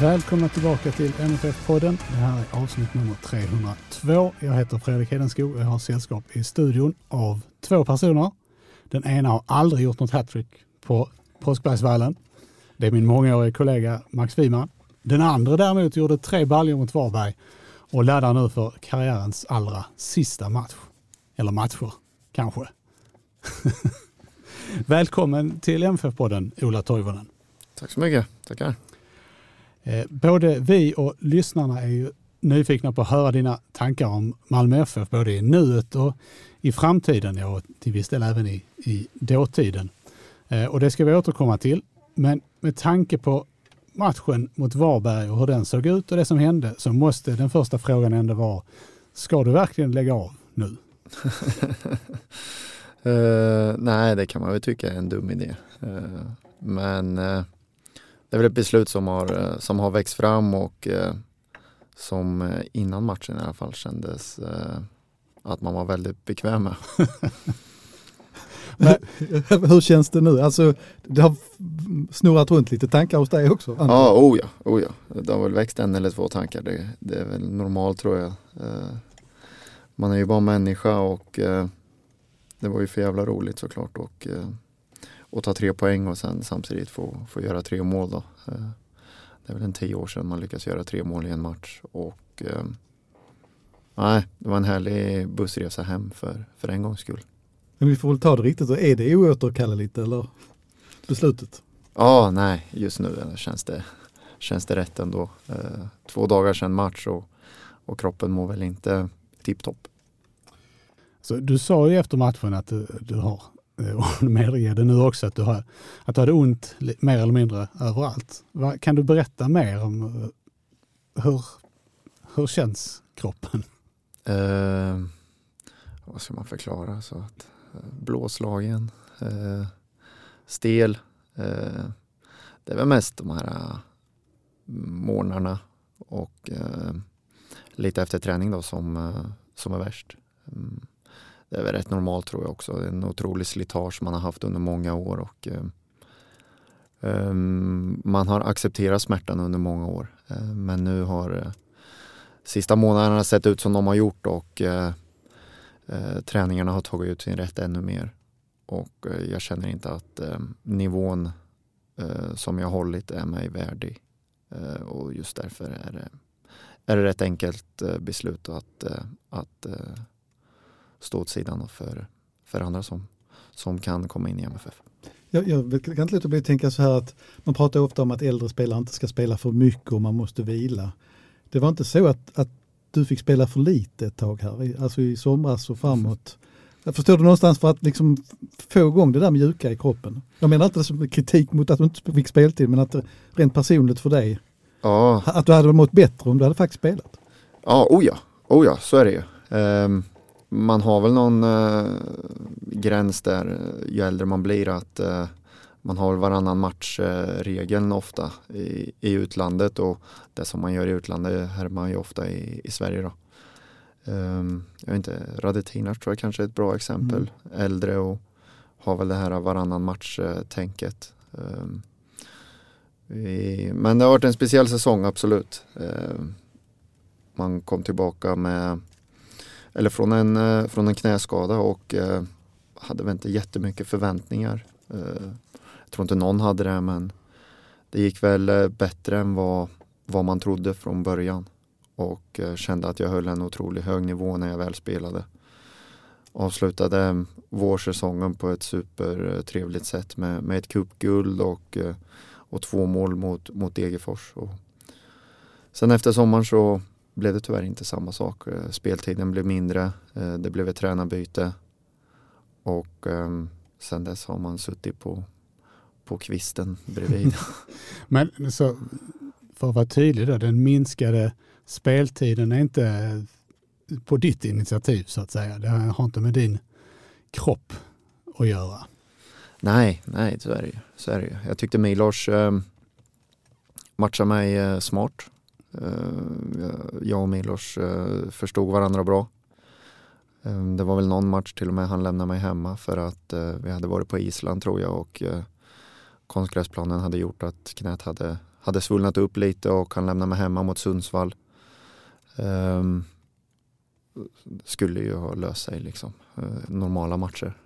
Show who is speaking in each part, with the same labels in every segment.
Speaker 1: Välkomna tillbaka till MFF-podden. Det här är avsnitt nummer 302. Jag heter Fredrik Hedenskog och jag har sällskap i studion av två personer. Den ena har aldrig gjort något hattrick på Påskbergsvallen. Det är min mångåriga kollega Max Wiman. Den andra däremot gjorde tre baljor mot Varberg och laddar nu för karriärens allra sista match. Eller matcher, kanske. Välkommen till MFF-podden, Ola Toivonen.
Speaker 2: Tack så mycket. Tackar.
Speaker 1: Eh, både vi och lyssnarna är ju nyfikna på att höra dina tankar om Malmö FF, både i nuet och i framtiden och till viss del även i, i dåtiden. Eh, och det ska vi återkomma till. Men med tanke på matchen mot Varberg och hur den såg ut och det som hände så måste den första frågan ändå vara, ska du verkligen lägga av nu?
Speaker 2: uh, nej, det kan man väl tycka är en dum idé. Uh, men uh, det är väl ett beslut som har, eh, som har växt fram och eh, som eh, innan matchen i alla fall kändes att man var väldigt bekväm med.
Speaker 3: Men, hur känns det nu? Alltså, det har snurrat runt lite tankar hos dig också?
Speaker 2: Ja, oh ja, oh ja. Det har väl växt en eller två tankar. Det, det är väl normalt tror jag. Man är ju bara människa och det var ju för jävla roligt såklart. Och, och ta tre poäng och sen samtidigt få, få göra tre mål. Då. Eh, det är väl en tio år sedan man lyckas göra tre mål i en match. Och, eh, nej, det var en härlig bussresa hem för, för en gångs skull.
Speaker 3: Men vi får väl ta det riktigt, då. är det oåterkalleligt eller beslutet?
Speaker 2: Ja, nej, just nu känns det, känns det rätt ändå. Eh, två dagar sedan match och, och kroppen mår väl inte tipptopp.
Speaker 1: Så du sa ju efter matchen att du, du har Eh, och medger det nu också, att du, har, att du hade ont mer eller mindre överallt. Kan du berätta mer om eh, hur, hur känns kroppen?
Speaker 2: Eh, vad ska man förklara? Så att, eh, blåslagen, eh, stel. Eh, det är väl mest de här morgnarna och lite efter träning då som, som är värst. Mm det är väl rätt normalt tror jag också. Det är en otrolig slitage man har haft under många år och um, man har accepterat smärtan under många år. Uh, men nu har uh, sista månaderna sett ut som de har gjort och uh, träningarna har tagit ut sin rätt ännu mer. Och jag känner inte att nivån som jag hållit är mig värdig. och just därför är det, är det rätt enkelt beslut att, att stå åt sidan för, för andra som, som kan komma in i MFF.
Speaker 3: Jag, jag kan inte låta bli att tänka så här att man pratar ofta om att äldre spelare inte ska spela för mycket och man måste vila. Det var inte så att, att du fick spela för lite ett tag här, alltså i somras och framåt. Jag förstår du någonstans för att liksom få igång det där mjuka i kroppen. Jag menar inte som kritik mot att du inte fick speltid men att rent personligt för dig.
Speaker 2: Ja.
Speaker 3: Att du hade mått bättre om du hade faktiskt spelat.
Speaker 2: Ja, oh ja, oh ja så är det ju. Um, man har väl någon eh, gräns där ju äldre man blir att eh, man har varannan match-regeln eh, ofta i, i utlandet och det som man gör i utlandet här man ju ofta i, i Sverige. Då. Um, jag vet inte, Radetinac tror jag kanske är ett bra exempel. Mm. Äldre och har väl det här varannan match-tänket. Um, men det har varit en speciell säsong, absolut. Um, man kom tillbaka med eller från en, eh, från en knäskada och eh, hade väl inte jättemycket förväntningar. Eh, jag tror inte någon hade det men det gick väl bättre än vad, vad man trodde från början och kände att jag höll en otroligt hög nivå när jag väl spelade. Avslutade mm, vårsäsongen på ett supertrevligt sätt med, med ett cupguld och, och två mål mot, mot Degerfors. Och sen efter sommaren så blev det tyvärr inte samma sak. Eh, speltiden blev mindre, eh, det blev ett tränarbyte. Och um, sen dess har man suttit på, på kvisten bredvid.
Speaker 1: Men så, för att vara tydlig då, den minskade speltiden är inte på ditt initiativ så att säga. Det har inte med din kropp att göra.
Speaker 2: Nej, nej så är det ju. Så är det ju. Jag tyckte Milos eh, matchade mig eh, smart. Eh, jag och Milos eh, förstod varandra bra. Eh, det var väl någon match till och med han lämnade mig hemma för att vi hade varit på Island tror jag och konstgräsplanen hade gjort att knät hade, hade svullnat upp lite och han lämnade mig hemma mot Sundsvall. Um, skulle ju ha löst sig liksom. Normala matcher.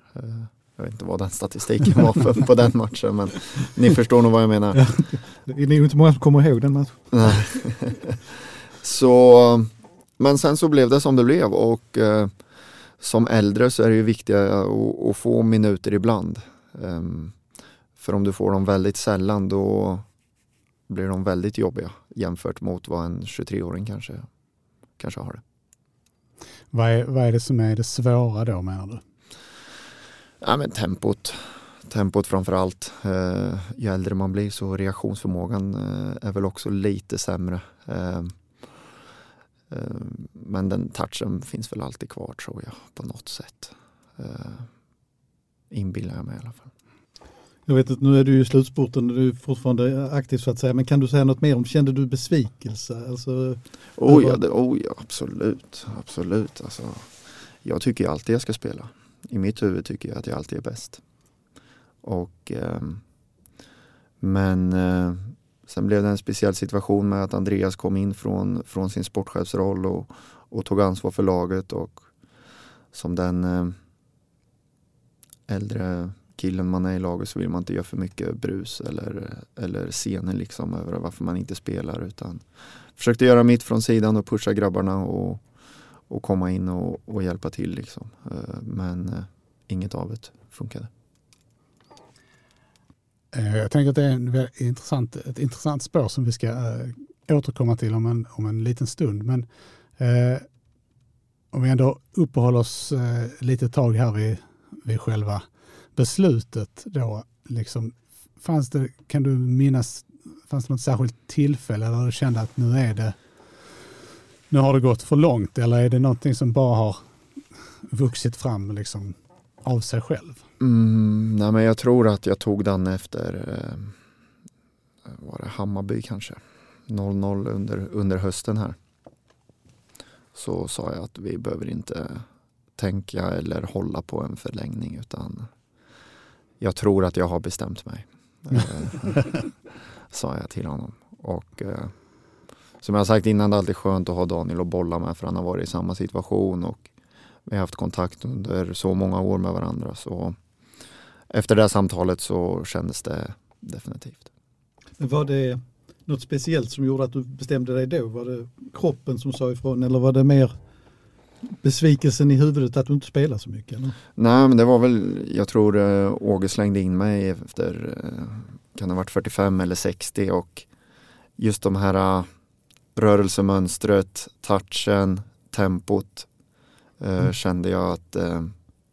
Speaker 2: Jag vet inte vad den statistiken var för, på den matchen men ni förstår nog vad jag menar. Ja,
Speaker 3: det är nog inte många som kommer ihåg den matchen.
Speaker 2: så, men sen så blev det som det blev och uh, som äldre så är det ju viktigt att, att få minuter ibland. Um, för om du får dem väldigt sällan då blir de väldigt jobbiga jämfört mot vad en 23-åring kanske, kanske har det.
Speaker 1: Vad är, vad är det som är det svåra då menar du?
Speaker 2: Ja, men tempot. Tempot framför allt. Eh, ju äldre man blir så reaktionsförmågan eh, är väl också lite sämre. Eh, men den touchen finns väl alltid kvar tror jag på något sätt. Inbillar jag mig i alla fall.
Speaker 3: Jag vet att nu är du i slutspurten och du är fortfarande aktiv så att säga. Men kan du säga något mer om, kände du besvikelse? Alltså,
Speaker 2: oh, ja, det, oh ja, absolut. absolut. Alltså, jag tycker alltid jag ska spela. I mitt huvud tycker jag att jag alltid är bäst. Och, eh, men eh, sen blev det en speciell situation med att Andreas kom in från, från sin sportchefsroll och, och tog ansvar för laget. Och som den eh, äldre killen man är i laget så vill man inte göra för mycket brus eller, eller scener liksom över varför man inte spelar utan försökte göra mitt från sidan och pusha grabbarna och, och komma in och, och hjälpa till liksom. Eh, men eh, inget av det funkade.
Speaker 1: Eh, jag tänker att det är ett intressant, ett intressant spår som vi ska återkomma till om en, om en liten stund. Men eh, om vi ändå uppehåller oss eh, lite tag här vid, vid själva beslutet då, liksom, fanns det, kan du minnas, fanns det något särskilt tillfälle där du kände att nu är det, nu har det gått för långt eller är det någonting som bara har vuxit fram liksom av sig själv?
Speaker 2: Mm, nej men jag tror att jag tog den efter, eh, var det Hammarby kanske, 0-0 under, under hösten här. Så sa jag att vi behöver inte tänka eller hålla på en förlängning utan jag tror att jag har bestämt mig. Eh, sa jag till honom. Och eh, som jag sagt innan, det är alltid skönt att ha Daniel att bolla med för han har varit i samma situation och vi har haft kontakt under så många år med varandra. Så efter det här samtalet så kändes det definitivt.
Speaker 3: Var det något speciellt som gjorde att du bestämde dig då? Var det kroppen som sa ifrån eller var det mer besvikelsen i huvudet att du inte spelar så mycket? Eller?
Speaker 2: Nej, men det var väl, jag tror uh, Åge slängde in mig efter, uh, kan det ha varit 45 eller 60 och just de här uh, rörelsemönstret, touchen, tempot uh, mm. kände jag att uh,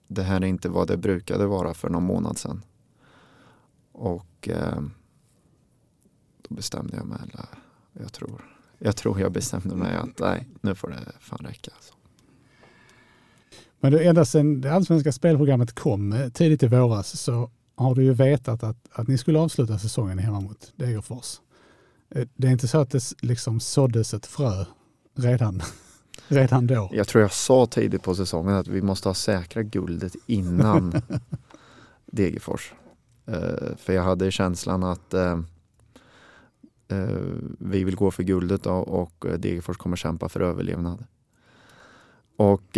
Speaker 2: det här är inte vad det brukade vara för någon månad sedan. Och uh, då bestämde jag mig, eller jag tror, jag tror jag bestämde mig att nej, nu får det fan räcka. Alltså.
Speaker 1: Men det, ända sedan det allsvenska spelprogrammet kom eh, tidigt i våras så har du ju vetat att, att ni skulle avsluta säsongen hemma mot Degerfors. Eh, det är inte så att det liksom såddes ett frö redan, redan då?
Speaker 2: Jag tror jag sa tidigt på säsongen att vi måste ha säkra guldet innan Degerfors. Uh, för jag hade känslan att uh, uh, vi vill gå för guldet då, och Degerfors kommer kämpa för överlevnad. Och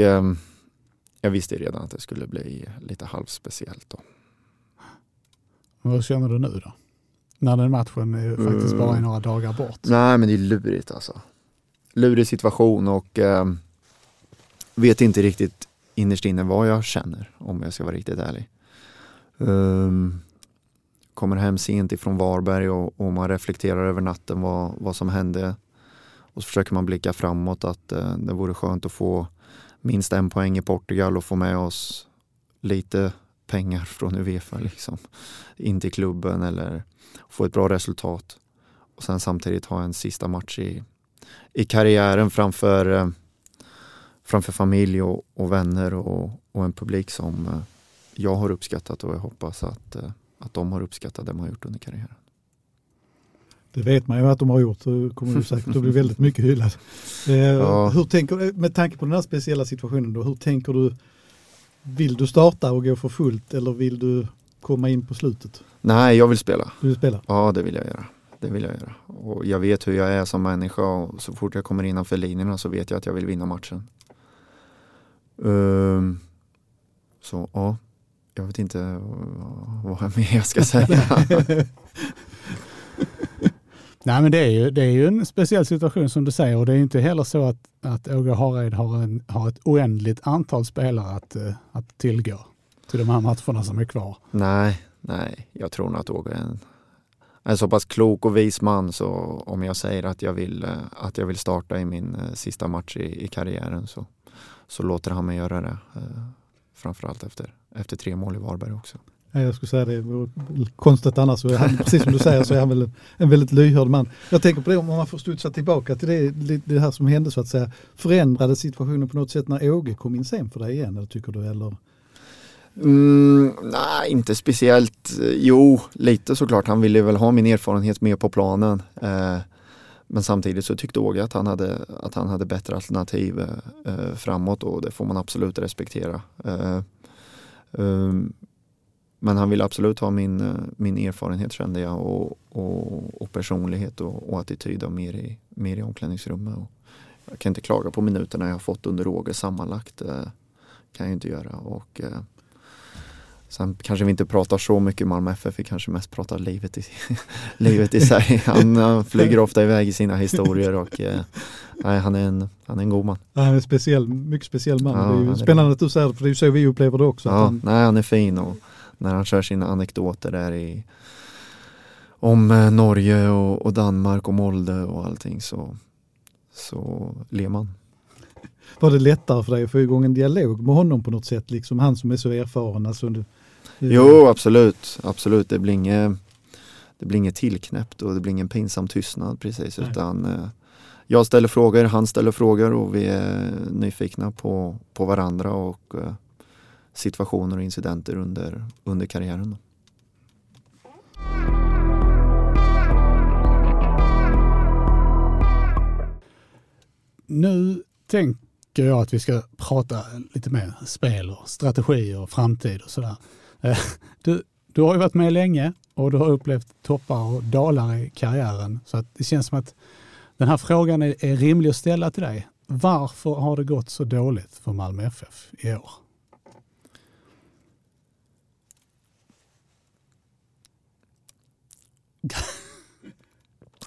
Speaker 2: jag visste redan att det skulle bli lite halvspeciellt då.
Speaker 1: Vad känner du nu då? När den matchen är faktiskt bara är mm. några dagar bort.
Speaker 2: Nej men det är lurigt alltså. Lurig situation och eh, vet inte riktigt innerst inne vad jag känner om jag ska vara riktigt ärlig. Um, kommer hem sent ifrån Varberg och, och, man reflekterar över natten vad, vad som hände. Och så försöker man blicka framåt att eh, det vore skönt att få minst en poäng i Portugal och få med oss lite pengar från Uefa liksom, in till klubben eller få ett bra resultat. Och sen samtidigt ha en sista match i, i karriären framför, eh, framför familj och, och vänner och, och, en publik som eh, jag har uppskattat och jag hoppas att, eh, att de har uppskattat det man har gjort under karriären.
Speaker 3: Det vet man ju att de har gjort, så kommer du säkert att bli väldigt mycket hyllad. Eh, ja. hur tänker, med tanke på den här speciella situationen, då, hur tänker du? Vill du starta och gå för fullt eller vill du komma in på slutet?
Speaker 2: Nej, jag vill spela.
Speaker 3: Du vill spela?
Speaker 2: Ja, det vill jag göra. Det vill jag göra. Och jag vet hur jag är som människa och så fort jag kommer innanför linjerna så vet jag att jag vill vinna matchen. Um, så ja, jag vet inte vad mer jag ska säga.
Speaker 1: Nej men det är, ju, det är ju en speciell situation som du säger och det är inte heller så att, att Åge Hareid har, en, har ett oändligt antal spelare att, eh, att tillgå till de här matcherna som är kvar.
Speaker 2: Nej, nej, jag tror nog att Åge är en, en så pass klok och vis man så om jag säger att jag vill, eh, att jag vill starta i min eh, sista match i, i karriären så, så låter han mig göra det. Framförallt efter, efter tre mål i Varberg också.
Speaker 3: Jag skulle säga det vore konstigt annars. Han, precis som du säger så är han väl en väldigt lyhörd man. Jag tänker på det om man får studsa tillbaka till det, det här som hände så att säga. Förändrade situationen på något sätt när Åge kom in sen för dig igen? Eller tycker du? Eller?
Speaker 2: Mm, nej, inte speciellt. Jo, lite såklart. Han ville väl ha min erfarenhet med på planen. Eh, men samtidigt så tyckte Åge att han hade, att han hade bättre alternativ eh, eh framåt och det får man absolut respektera. Eh, ehm, men han ville absolut ha min, eh, min erfarenhet kände jag och, och, och personlighet och, och attityd och mer i, mer i omklädningsrummet. Och jag kan inte klaga på minuterna jag har fått under Roger sammanlagt. Eh, kan jag inte göra. Och, eh, sen kanske vi inte pratar så mycket Malmö FF, vi kanske mest pratar livet i, livet i sig. Han, han flyger ofta iväg i sina historier och eh, han, är en, han är en god man.
Speaker 3: han är en speciell, mycket speciell man. Ja, det är spännande är att du säger det, för det är ju så vi upplever det också.
Speaker 2: Ja, han... nej, han är fin och när han kör sina anekdoter där i om eh, Norge och, och, Danmark och Molde och allting så, så ler man.
Speaker 3: Var det lättare för dig att få igång en dialog med honom på något sätt? Liksom han som är så erfaren. Alltså, du,
Speaker 2: jo, absolut. absolut. Det blir inget, det blir inget tillknäppt och det blir ingen pinsam tystnad precis. Nej. Utan, eh, jag ställer frågor, han ställer frågor och vi är nyfikna på, på varandra och eh, situationer och incidenter under, under karriären.
Speaker 1: Nu tänker jag att vi ska prata lite mer spel och strategi och framtid och sådär. Eh, du, du har ju varit med länge och du har upplevt toppar och dalar i karriären. Så att det känns som att den här frågan är, är rimlig att ställa till dig. Varför har det gått så dåligt för Malmö FF i år?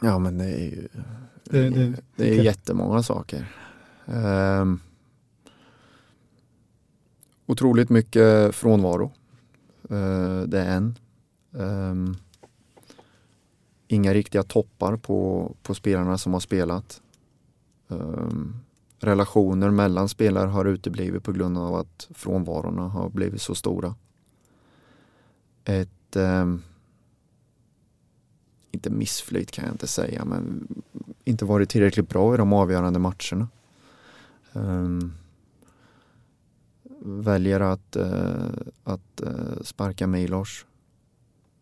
Speaker 2: Ja men det är ju det, det, det är okay. jättemånga saker. Um, otroligt mycket frånvaro. Uh, det är en. Um, inga riktiga toppar på, på spelarna som har spelat. Um, relationer mellan spelare har uteblivit på grund av att frånvarorna har blivit så stora. Ett um, inte missflyt kan jag inte säga, men inte varit tillräckligt bra i de avgörande matcherna. Um, väljer att, uh, att uh, sparka Milos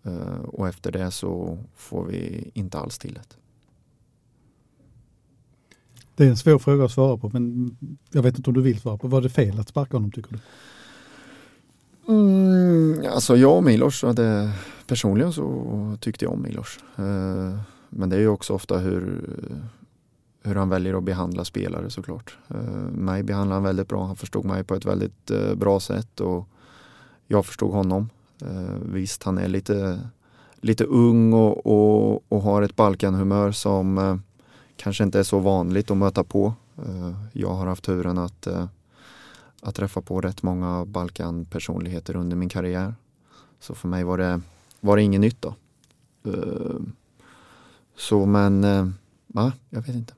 Speaker 2: uh, och efter det så får vi inte alls till det.
Speaker 3: Det är en svår fråga att svara på, men jag vet inte om du vill svara på. Var det fel att sparka honom tycker du?
Speaker 2: Mm, alltså jag och Milos hade personligen så tyckte jag om Milos. Eh, men det är ju också ofta hur, hur han väljer att behandla spelare såklart. Eh, mig behandlade han väldigt bra. Han förstod mig på ett väldigt eh, bra sätt och jag förstod honom. Visst, han är lite, lite ung och, och, och har ett Balkanhumör som kanske inte är så vanligt att möta på. Jag har haft turen att, att träffa på rätt många Balkan-personligheter under min karriär. Så för mig var det var det inget nytt då. Uh, så men, uh, ja, jag vet inte.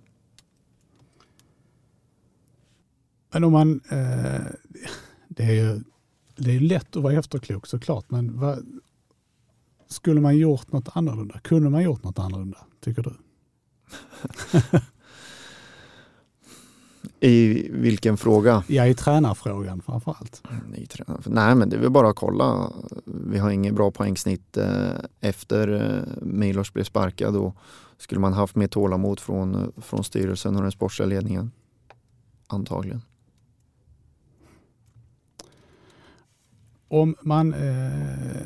Speaker 1: Men om man, uh, det är ju det är lätt att vara efterklok såklart, men vad, skulle man gjort något annorlunda? Kunde man gjort något annorlunda, tycker du?
Speaker 2: I vilken fråga?
Speaker 1: Ja, i tränarfrågan framför allt.
Speaker 2: Ny tränare. Nej men det är väl bara att kolla. Vi har ingen bra poängsnitt eh, efter eh, Milos blev sparkad och skulle man haft mer tålamod från, från styrelsen och den sportsliga ledningen? Antagligen.
Speaker 1: Om man eh,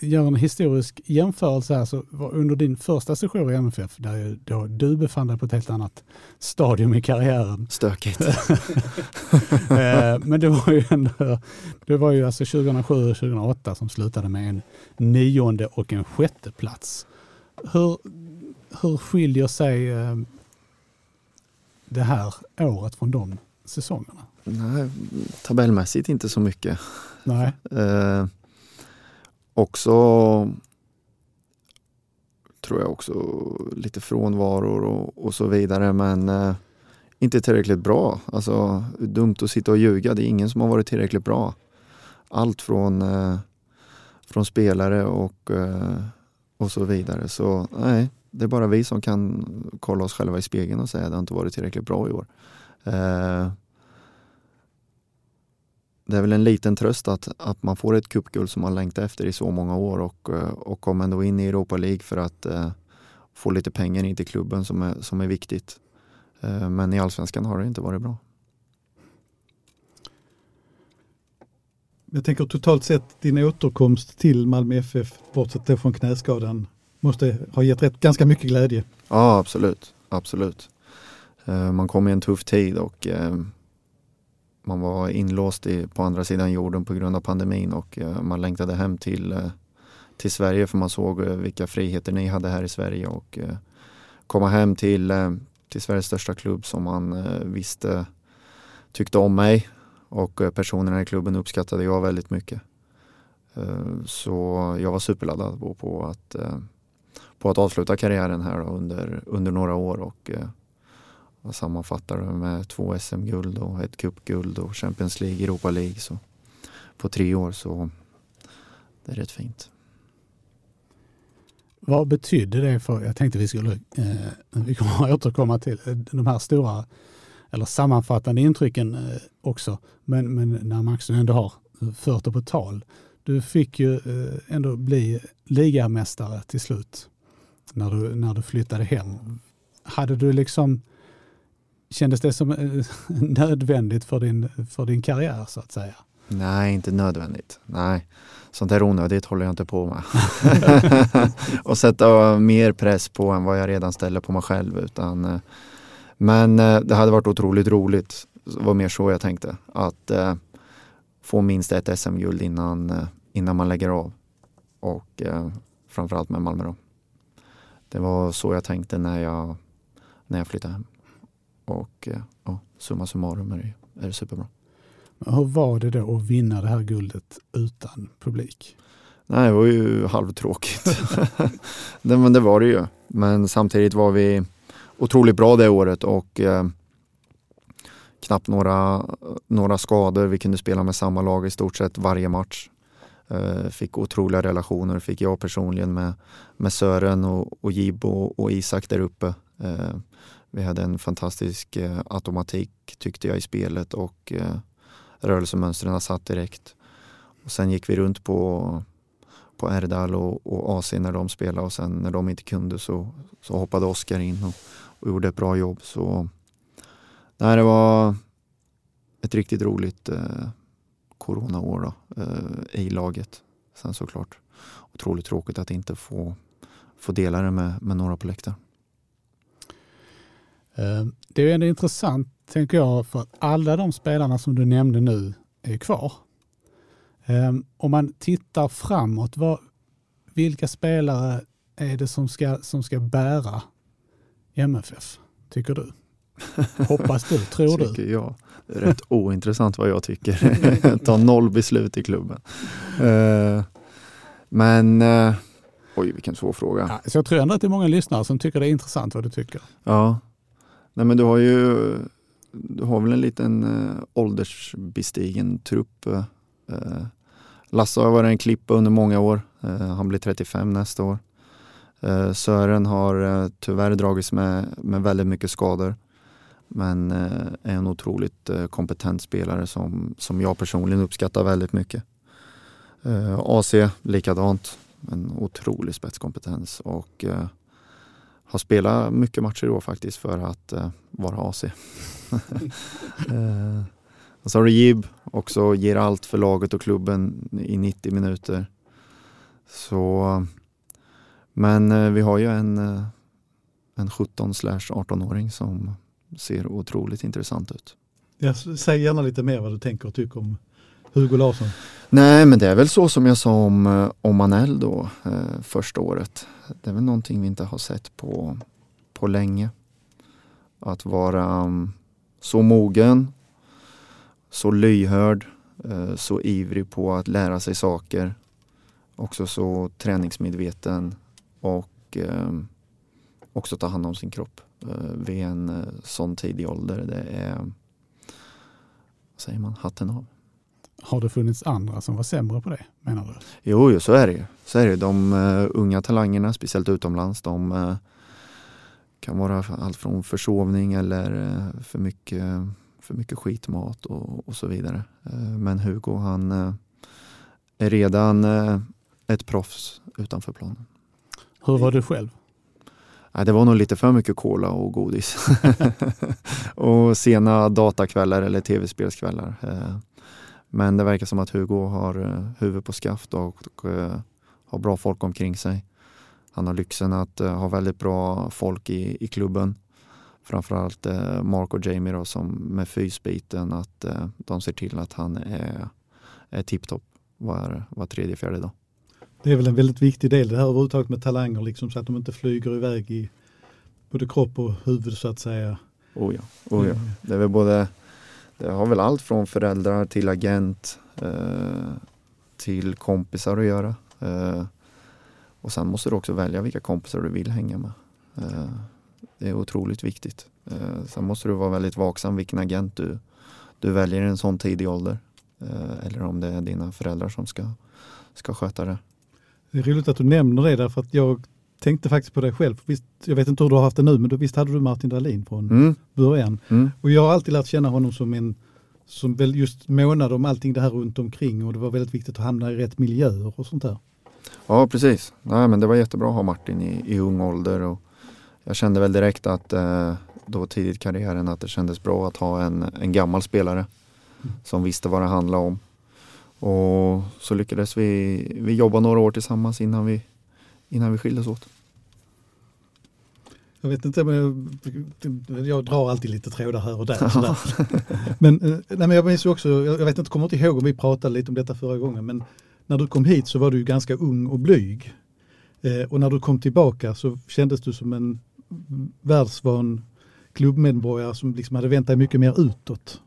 Speaker 1: gör en historisk jämförelse här så under din första session i MFF där då du befann dig på ett helt annat stadium i karriären.
Speaker 2: Stökigt.
Speaker 1: Eh, Men det var ju ändå, det var ju alltså 2007 och 2008 som slutade med en nionde och en sjätte plats. Hur, hur skiljer sig eh, det här året från de säsongerna?
Speaker 2: Nej, tabellmässigt inte så mycket.
Speaker 1: Nej.
Speaker 2: Också tror jag också lite frånvaror och, och så vidare men eh, inte tillräckligt bra. Alltså dumt att sitta och ljuga. Det är ingen som har varit tillräckligt bra. Allt från, eh, från spelare och, eh, och så vidare. Så nej, det är bara vi som kan kolla oss själva i spegeln och säga att det har inte varit tillräckligt bra i år. Eh, det är väl en liten tröst att, att man får ett cupguld som man längtat efter i så många år och, eh, och kommer ändå in i Europa League för att eh, få lite pengar in till klubben som är, som är viktigt. Eh, men i allsvenskan har det inte varit bra.
Speaker 3: Jag tänker totalt sett din återkomst till Malmö FF, bortsett från knäskadan, måste ha gett rätt, ganska mycket glädje.
Speaker 2: Ja, absolut. absolut. Eh, man kom i en tuff tid och eh, man var inlåst i, på andra sidan jorden på grund av pandemin och eh, man längtade hem till, eh, till Sverige för man såg eh, vilka friheter ni hade här i Sverige och eh, komma hem till, eh, till Sveriges största klubb som man eh, visste tyckte om mig och eh, personerna i klubben uppskattade jag väldigt mycket. Eh, Så jag var superladdad på, att, eh, på att avsluta karriären här då under, under några år och eh, jag sammanfattar det med två SM-guld och ett cupguld och Champions League, Europa League. Så på tre år så det är rätt fint.
Speaker 1: Vad betydde det för, jag tänkte vi skulle, eh, vi kommer att återkomma till eh, de här stora eller sammanfattande intrycken eh, också. Men, men när Max ändå har eh, fört det på tal. Du fick ju eh, ändå bli ligamästare till slut när du, när du flyttade hem. Hade du liksom, kändes det som eh, nödvändigt för din, för din karriär så att säga?
Speaker 2: Nej, inte nödvändigt. Nej, sånt där onödigt håller jag inte på med. och sätta mer press på än vad jag redan ställer på mig själv. Utan, eh, men eh, det hade varit otroligt roligt. Det var mer så jag tänkte. Att eh, få minst ett SM-guld innan, innan man lägger av. Och eh, framförallt med Malmö då. Det var så jag tänkte när jag, när jag flyttade hem. Och eh, ja, summa summarum är det, är det superbra.
Speaker 1: Men Hur var det då att vinna det här guldet utan publik?
Speaker 2: Nej, det var ju halvtråkigt. det, men det var det ju. Men samtidigt var vi otroligt bra det året och eh, knappt några, några skador. Vi kunde spela med samma lag i stort sett varje match. Eh, fick otroliga relationer, fick jag personligen med, med Sören och, och Jib och, och Isak där uppe. Eh, vi hade en fantastisk eh, automatik tyckte jag i spelet och eh, rörelsemönstren satt direkt. Och sen gick vi runt på, på Erdal och, och AC när de spelade och sen när de inte kunde så, så hoppade Oskar in och, och gjorde ett bra jobb. Så nej, det var ett riktigt roligt eh, coronaår då, eh, i laget. Sen såklart otroligt tråkigt att inte få, få dela det med, med några på läktaren.
Speaker 1: Eh, Det är ändå intressant, tänker jag, för att alla de spelarna som du nämnde nu är kvar. Eh, Om man tittar framåt, vad, vilka spelare är det som ska, som ska bära MFF, tycker du? Hoppas du, tror du?
Speaker 2: Tycker jag. Rätt ointressant vad jag tycker. Ta noll beslut i klubben. Eh, men, eh, oj vilken svår fråga.
Speaker 1: Ja, så jag tror ändå att det är många lyssnare som tycker det är intressant vad du tycker.
Speaker 2: Ja, nej men du har ju du har väl en liten eh, åldersbestigen trupp. Eh, eh Lasse har varit en klippa under många år. Eh, han blir 35 nästa år. Eh, Sören har eh, tyvärr dragits med, med väldigt mycket skador. Men eh, är en otroligt eh, kompetent spelare som, som jag personligen uppskattar väldigt mycket. Eh, AC likadant. En otrolig spetskompetens och eh, har spelat mycket matcher i år faktiskt för att eh, vara AC. eh, och så har du Jib, också ger allt för laget och klubben i 90 minuter. Så, men eh, vi har ju en, eh, en 17 18-åring som ser otroligt intressant ut.
Speaker 3: Jag säg gärna lite mer vad du tänker och tycker om Hugo Larsson.
Speaker 2: Nej, men det är väl så som jag sa om, eh, om Manell då, eh, första året. Det är väl någonting vi inte har sett på, på länge. Att vara um, så mogen, så lyhörd, eh, så ivrig på att lära sig saker. Också så träningsmedveten och eh, också ta hand om sin kropp eh, vid en eh, sån tidig ålder. Det är, vad säger man, hatten av.
Speaker 1: Har det funnits andra som var sämre på det menar du?
Speaker 2: Jo, jo så är det ju. Så är det. De uh, unga talangerna, speciellt utomlands, de uh, kan vara allt från försovning eller uh, för, mycket, för mycket skitmat och, och så vidare. men Hugo han är redan ett proffs utanför planen.
Speaker 1: Hur var du själv?
Speaker 2: Nej, det var nog lite för mycket cola och godis. och sena datakvällar eller tv-spelskvällar. Men det verkar som att Hugo har uh, huvud på skaft och, och uh, har bra folk omkring sig. Han har lyxen att uh, ha väldigt bra folk i, i klubben. Framförallt uh, Mark och Jamie då, som med fysbiten att de ser till att han är, är tipptopp var, var tredje, fjärde dag.
Speaker 3: Det är väl en väldigt viktig del det här överhuvudtaget med talanger liksom, så att de inte flyger iväg i både kropp och huvud så att säga.
Speaker 2: Oh ja, oh ja. det är väl både det har väl allt från föräldrar till agent eh, till kompisar att göra. Eh, och sen måste du också välja vilka kompisar du vill hänga med. Eh, det är otroligt viktigt. Eh, sen måste du vara väldigt vaksam vilken agent du, du väljer i en sån tidig ålder. Eh, eller om det är dina föräldrar som ska, ska sköta det.
Speaker 3: Det är roligt att du nämner det därför att jag tänkte faktiskt på dig själv. Visst, jag vet inte hur du har haft det nu, men då, visst hade du Martin Dahlin från mm. början. Mm. Och jag har alltid lärt känna honom som en som väl just månade om allting det här runt omkring och det var väldigt viktigt att hamna i rätt miljöer och sånt där.
Speaker 2: Ja, precis. Nej, men det var jättebra att ha Martin i, i ung ålder och jag kände väl direkt att eh, då tidigt i karriären att det kändes bra att ha en, en gammal spelare mm. som visste vad det handlade om. Och så lyckades vi, vi jobba några år tillsammans innan vi, innan vi skildes åt.
Speaker 3: Jag vet inte, men jag, jag drar alltid lite trådar här och där. men, eh, nej, men jag minns också, jag vet inte, kommer inte ihåg om vi pratade lite om detta förra gången, men när du kom hit så var du ganska ung och blyg. Eh, och när du kom tillbaka så kändes du som en världsvan klubbmedborgare som liksom hade vänt dig mycket mer utåt.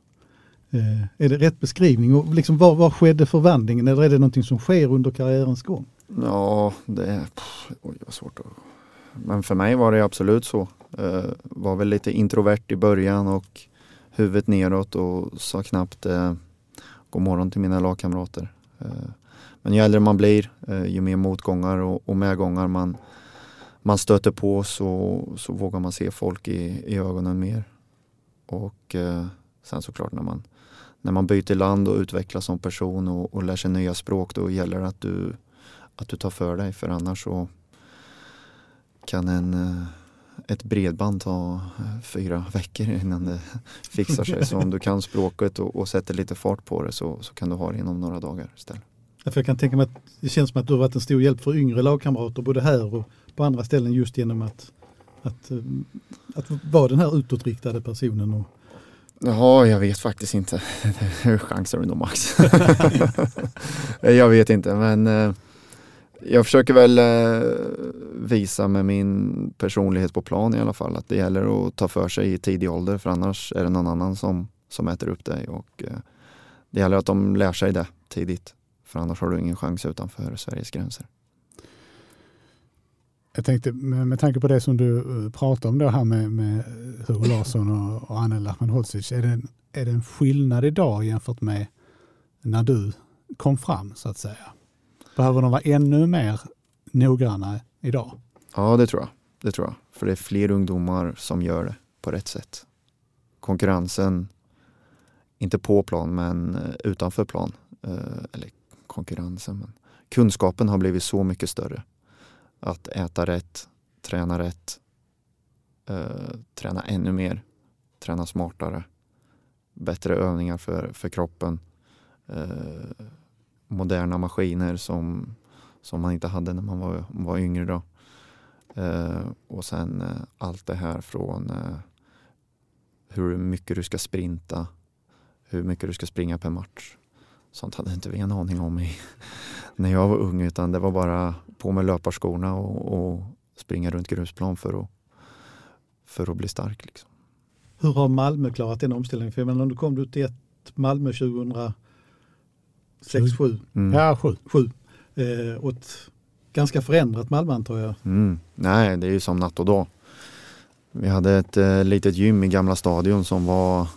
Speaker 3: Eh, är det rätt beskrivning? Och liksom var, var skedde förvandlingen? Eller är det någonting som sker under karriärens gång?
Speaker 2: Ja, det är oj, vad svårt att... Men för mig var det absolut så. Uh, var väl lite introvert i början och huvudet neråt och sa knappt uh, god morgon till mina lagkamrater. Uh, men ju äldre man blir, uh, ju mer motgångar och, och medgångar man, man stöter på så, så vågar man se folk i, i ögonen mer. Och sen såklart när man, när man byter land och utvecklas som person och, och lär sig nya språk då gäller det att du att du tar för dig för annars så kan en, eh, ett bredband ta eh, fyra veckor innan det fixar sig. Så om du kan språket och, och sätter lite fart på det så, så kan du ha det inom några dagar istället.
Speaker 3: Jag kan tänka mig att det känns som att du har varit en stor hjälp för yngre lagkamrater både här och på andra ställen just genom att, att, eh, att vara den här utåtriktade personen. Och...
Speaker 2: Jaha, jag vet faktiskt inte. Chansar du nog Max? jag vet inte men jag försöker väl eh, visa med min personlighet på plan i alla fall att det gäller att ta för sig i tidig ålder för annars är det någon annan som, som äter upp dig och eh, det gäller att de lär sig det tidigt för annars har du ingen chans utanför Sveriges gränser.
Speaker 1: Jag tänkte med, med tanke på det som du eh, pratade om då här med, med Hugo Larsson och, och Anel Ahmedhodzic, är det, en, är det en skillnad idag jämfört med när du kom fram så att säga? Behöver de vara ännu mer noggranna idag?
Speaker 2: Ja, det tror jag. Det tror jag. För det är fler ungdomar som gör det på rätt sätt. Konkurrensen, inte på plan men eh, utanför plan. Eh, eller konkurrensen, men kunskapen har blivit så mycket större. Att äta rätt, träna rätt, eh, träna ännu mer, träna smartare, bättre övningar för, för kroppen, moderna maskiner som, som man inte hade när man var, var yngre. Då. Eh, och sen eh, allt det här från eh, hur mycket du ska sprinta, hur mycket du ska springa per match. Sånt hade inte vi en aning om i, när jag var ung utan det var bara på med löparskorna och, och springa runt grusplan för att, för att bli stark. Liksom.
Speaker 3: Hur har Malmö klarat den omställningen? För jag menar, du kom du till ett Malmö 2000 2006, 7
Speaker 2: Mm.
Speaker 1: Ja, sju.
Speaker 3: sju. Eh, och ett ganska förändrat Malmö antar jag.
Speaker 2: Mm. Nej, det är ju som natt och dag. Vi hade ett eh, litet gym i gamla stadion som var,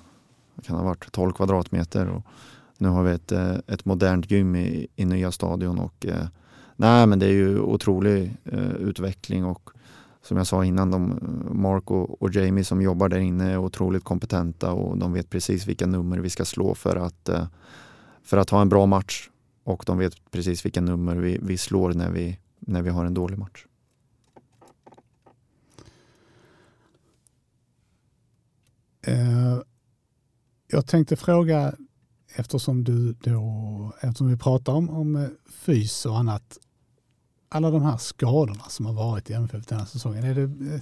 Speaker 2: kan ha varit, 12 kvadratmeter. Och nu har vi ett, eh, ett modernt gym i, i nya stadion. Och, eh, nej, men det är ju otrolig eh, utveckling och som jag sa innan, de, Mark och, och Jamie som jobbar där inne är otroligt kompetenta och de vet precis vilka nummer vi ska slå för att, eh, för att ha en bra match. Och de vet precis vilka nummer vi, vi slår när vi, när vi har en dålig match.
Speaker 1: Eh, jag tänkte fråga, eftersom, du då, eftersom vi pratar om, om eh, fys och annat, alla de här skadorna som har varit i MFF den här säsongen, är det, eh,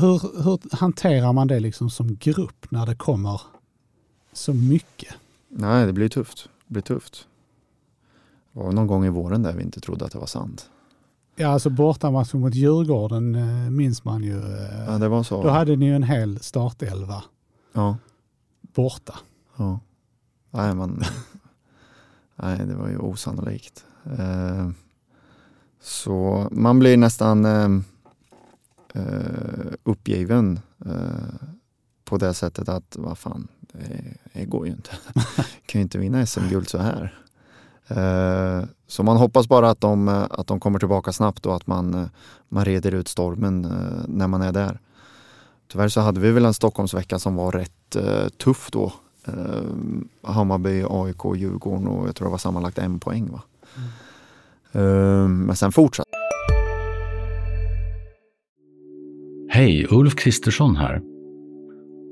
Speaker 1: hur, hur hanterar man det liksom som grupp när det kommer så mycket?
Speaker 2: Nej, det blir tufft. Det blir tufft. Det var någon gång i våren där vi inte trodde att det var sant.
Speaker 1: Ja, alltså bortamatchen mot Djurgården eh, minns man ju. Eh,
Speaker 2: Ja, det var så.
Speaker 1: Då hade ni ju en hel startelva
Speaker 2: Ja,
Speaker 1: borta.
Speaker 2: ja. Nej, men nej, det var ju osannolikt. Eh, så man blir nästan uppgiven på det sättet att vad fan, det, det går ju inte. kan ju inte vinna SM-guld så här. Eh, Så man hoppas bara att de, eh, att de kommer tillbaka snabbt och att man, eh, man reder ut stormen eh, när man är där. Tyvärr så hade vi väl en Stockholmsvecka som var rätt eh, tuff då. Eh, Hammarby, AIK, Djurgården och jag tror det var sammanlagt en poäng. Va? Eh, men sen fortsatte
Speaker 4: Hej, Ulf Kristersson här.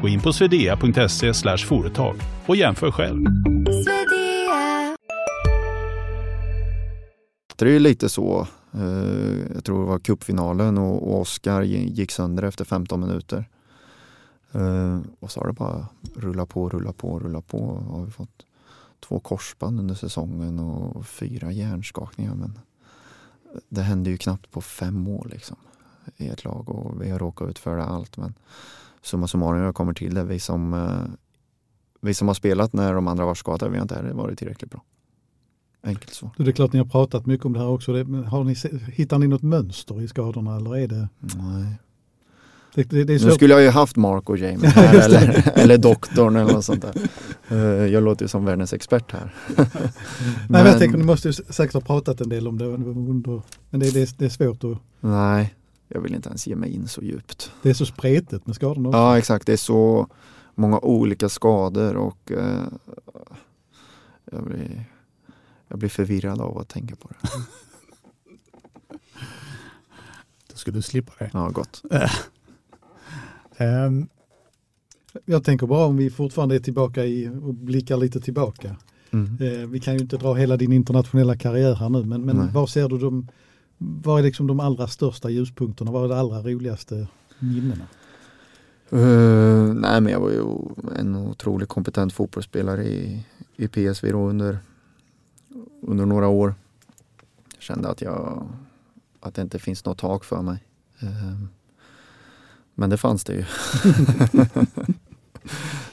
Speaker 5: Gå in på swedea.se företag och jämför själv.
Speaker 2: det är ju lite så. Eh, jag tror det var cupfinalen och, Oskar gick sönder efter 15 minuter. Eh, och så har det bara rullat på, rullat på, rullat på. Har vi fått två korsband under säsongen och fyra hjärnskakningar. Men det hände ju knappt på fem år liksom, i ett lag och vi har råkat ut för det allt. Men summa summarum, jag kommer till det. Vi som, eh, vi som har spelat när de andra var skadade, vi har inte varit tillräckligt bra. Enkelt så.
Speaker 3: Det är klart ni har pratat mycket om det här också. Men har ni, hittar ni något mönster i skadorna eller är det?
Speaker 2: Nej.
Speaker 3: Det, det, det
Speaker 2: Nu skulle jag ju haft Mark och Jamie här eller, eller doktorn eller något sånt där. Eh, Jag låter ju som världens expert här.
Speaker 3: Nej, men jag tänker, ni måste ju säkert ha pratat en del om det men det, det, det är svårt och
Speaker 2: nej, jag vill inte ens ge mig in så djupt.
Speaker 3: det är så spretigt med skadorna också.
Speaker 2: Ja exakt, det är så många olika skador och eh, jag, blir, jag blir förvirrad av att tänka på det.
Speaker 1: Då ska du slippa det.
Speaker 2: Ja, gott.
Speaker 1: Ehm,
Speaker 3: Jag tänker bara om vi fortfarande är tillbaka i och blickar lite tillbaka.
Speaker 2: Mm.
Speaker 3: Eh, vi kan ju inte dra hela din internationella karriär här nu, men, men
Speaker 2: Nej.
Speaker 3: var ser du de, vad är liksom de allra största ljuspunkterna? Vad är det allra roligaste minnena?
Speaker 2: Eh, nej men jag var ju en otroligt kompetent fotbollsspelare i, i PSV då under, under några år. Jag kände att, jag, att det inte finns något tak för mig. Eh, men det fanns det ju.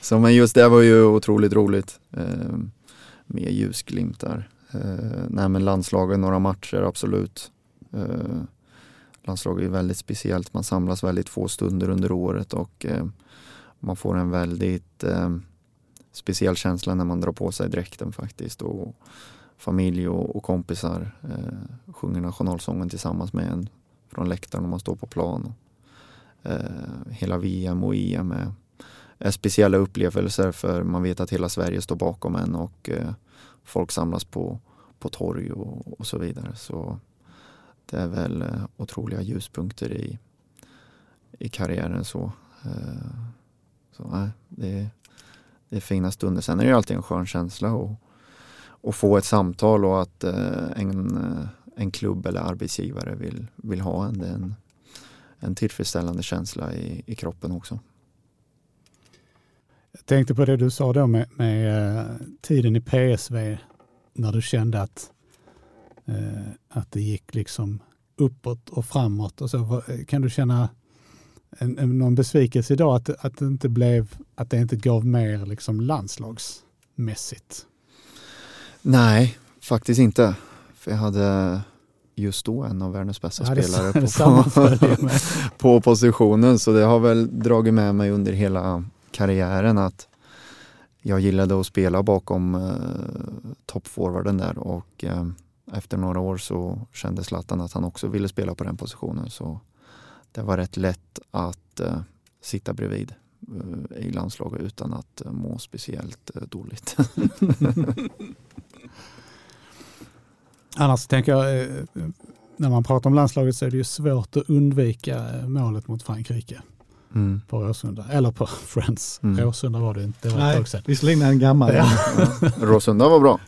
Speaker 2: Så men just det var ju otroligt roligt. Eh, med ljusglimtar. Eh, nej men landslaget, några matcher absolut. Eh, landslaget är väldigt speciellt. Man samlas väldigt få stunder under året och eh, man får en väldigt eh, speciell känsla när man drar på sig dräkten faktiskt. Och familj och, och kompisar eh, sjunger nationalsången tillsammans med en från läktaren och man står på plan. Eh, hela VM och EM är, är, speciella upplevelser för man vet att hela Sverige står bakom en och eh, folk samlas på, på torg och, och så vidare. Så det är väl eh, otroliga ljuspunkter i, i karriären. så. Eh, så nej, det, det är fina stunder. Sen är det alltid en skön känsla att, att få ett samtal och att eh, en, en klubb eller arbetsgivare vill, vill ha en. Det är en, en tillfredsställande känsla i, i kroppen också.
Speaker 1: Jag tänkte på det du sa då med, med tiden i PSV när du kände att att det gick liksom uppåt och framåt. Och så. Kan du känna en, en, någon besvikelse idag att, att, det inte blev, att det inte gav mer liksom landslagsmässigt?
Speaker 2: Nej, faktiskt inte. För jag hade just då en av världens bästa ja, spelare på, på, positionen. Så det har väl dragit med mig under hela karriären att jag gillade att spela bakom eh, toppforwarden där och eh, efter några år så kände Zlatan att han också ville spela på den positionen. Så det var rätt lätt att eh, sitta bredvid eh, i landslaget utan att eh, må speciellt eh, dåligt.
Speaker 1: Annars tänker jag, eh, eh, när man pratar om landslaget så är det ju svårt att undvika målet mot Frankrike. Mm. På Råsunda, eller på Friends. Mm. Råsunda var det inte, det var
Speaker 3: Nej, ett tag sedan. Visserligen en gammal. Ja.
Speaker 2: Ja. Råsunda var bra.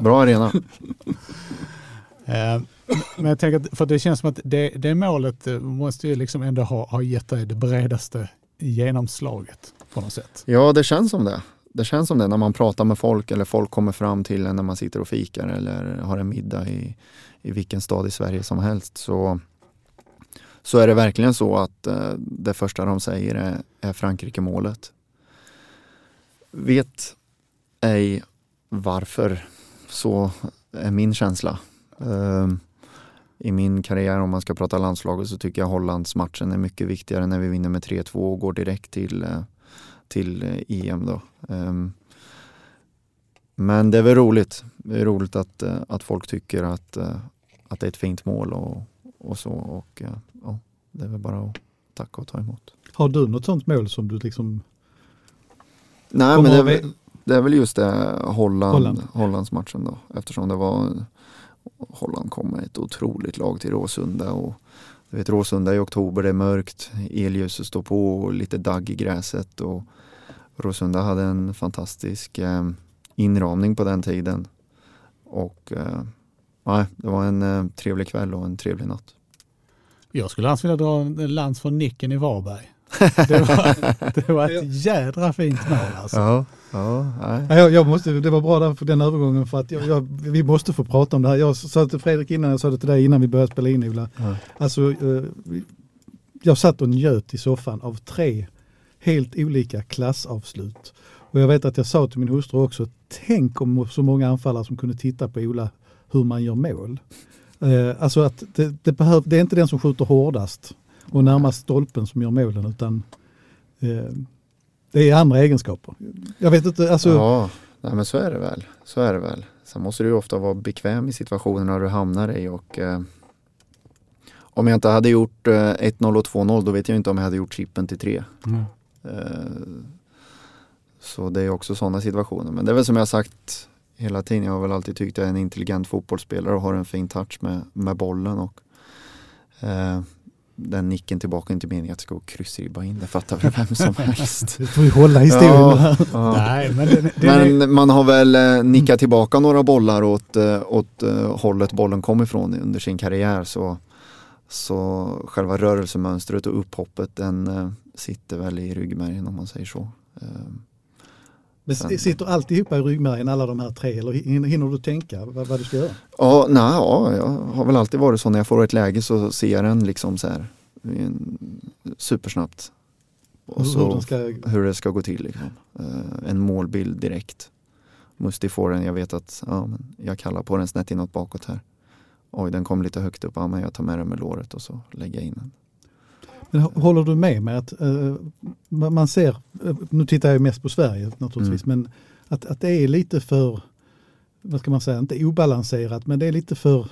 Speaker 2: Bra arena.
Speaker 1: Eh, men jag tänker, för det känns som att det, det målet eh, måste ju liksom ändå ha, ha gett dig det bredaste genomslaget på något sätt.
Speaker 2: Ja, det känns som det. Det känns som det när man pratar med folk eller folk kommer fram till en när man sitter och fikar eller har en middag i, i vilken stad i Sverige som helst. Så, så är det verkligen så att eh, det första de säger är, är Frankrike-målet. Vet ej varför, så är min känsla. Ehm, I min karriär om man ska prata landslaget så tycker jag Hollandsmatchen är mycket viktigare när vi vinner med 3-2 och går direkt till, eh, till eh, EM. Då. Ehm, men det är väl roligt. Det är roligt att, eh, att folk tycker att, att det är ett fint mål och, och så. Och, det är väl bara att tacka och ta emot.
Speaker 3: Har du något sånt mål som du liksom
Speaker 2: Nej men det är, väl, det är väl just det Holland, Holland. Hollandsmatchen då eftersom det var Holland kom med ett otroligt lag till Råsunda. Och, du vet, Råsunda i oktober, det är mörkt, elljuset står på och lite dagg i gräset. Och Råsunda hade en fantastisk eh, inramning på den tiden. Och eh, nej, det var en eh, trevlig kväll och en trevlig natt.
Speaker 1: Jag skulle annars vilja dra en lans för Nicken i Varberg. Det var, det var ett jädra fint mål alltså.
Speaker 2: Ja, ja,
Speaker 3: nej. Jag, jag måste, det var bra där för den övergången för att jag, jag, vi måste få prata om det här. Jag sa till Fredrik innan, jag sa det till dig innan vi började spela in Ola. Ja. Alltså, eh, jag satt och njöt i soffan av tre helt olika klassavslut. Och jag vet att jag sa till min hustru också, tänk om så många anfallare som kunde titta på Ola hur man gör mål. Eh, alltså att det, det, behöv, det är inte den som skjuter hårdast och närmast stolpen som gör målen utan eh, det är andra egenskaper. Jag vet inte, alltså.
Speaker 2: Ja, nej, men så är det väl. Så är det väl. Sen måste du ofta vara bekväm i situationerna du hamnar i och eh, om jag inte hade gjort eh, 1-0 och 2-0 då vet jag inte om jag hade gjort chippen till 3. Mm. Eh, så det är också sådana situationer. Men det är väl som jag sagt hela tiden. Jag har väl alltid tyckt att jag är en intelligent fotbollsspelare och har en fin touch med, med bollen. Och, eh, den nicken tillbaka inte meningen att det ska gå kryssribba in, det fattar väl vem som helst.
Speaker 3: Du får ju hålla historien. Ja,
Speaker 2: ja. Nej, men, det, det, men man har väl eh, nickat tillbaka några bollar åt, eh, åt uh, hållet bollen kom ifrån under sin karriär så, så själva rörelsemönstret och upphoppet den sitter väl i ryggmärgen om man säger så.
Speaker 3: Men sitter alltihopa i ryggmärgen, alla de här tre, eller hin- hinner du tänka vad, vad du ska göra?
Speaker 2: Ja, nej, ja, jag har väl alltid varit så när jag får ett läge så ser jag den liksom så här en- supersnabbt. Och
Speaker 3: Hur- hur
Speaker 2: så
Speaker 3: den ska,
Speaker 2: hur det ska gå till. Liksom. Eh, en målbild direkt. Musti får den, jag vet att ja, men jag kallar på den snett inåt bakåt här. Oj, den kom lite högt upp, ja, men jag tar med den med låret och så lägger jag in den.
Speaker 3: Men hå- håller du med med att eh, man ser, eh, nu tittar jag mest på Sverige naturligtvis, men att, att det är lite för, vad ska man säga, inte obalanserat, men det är lite för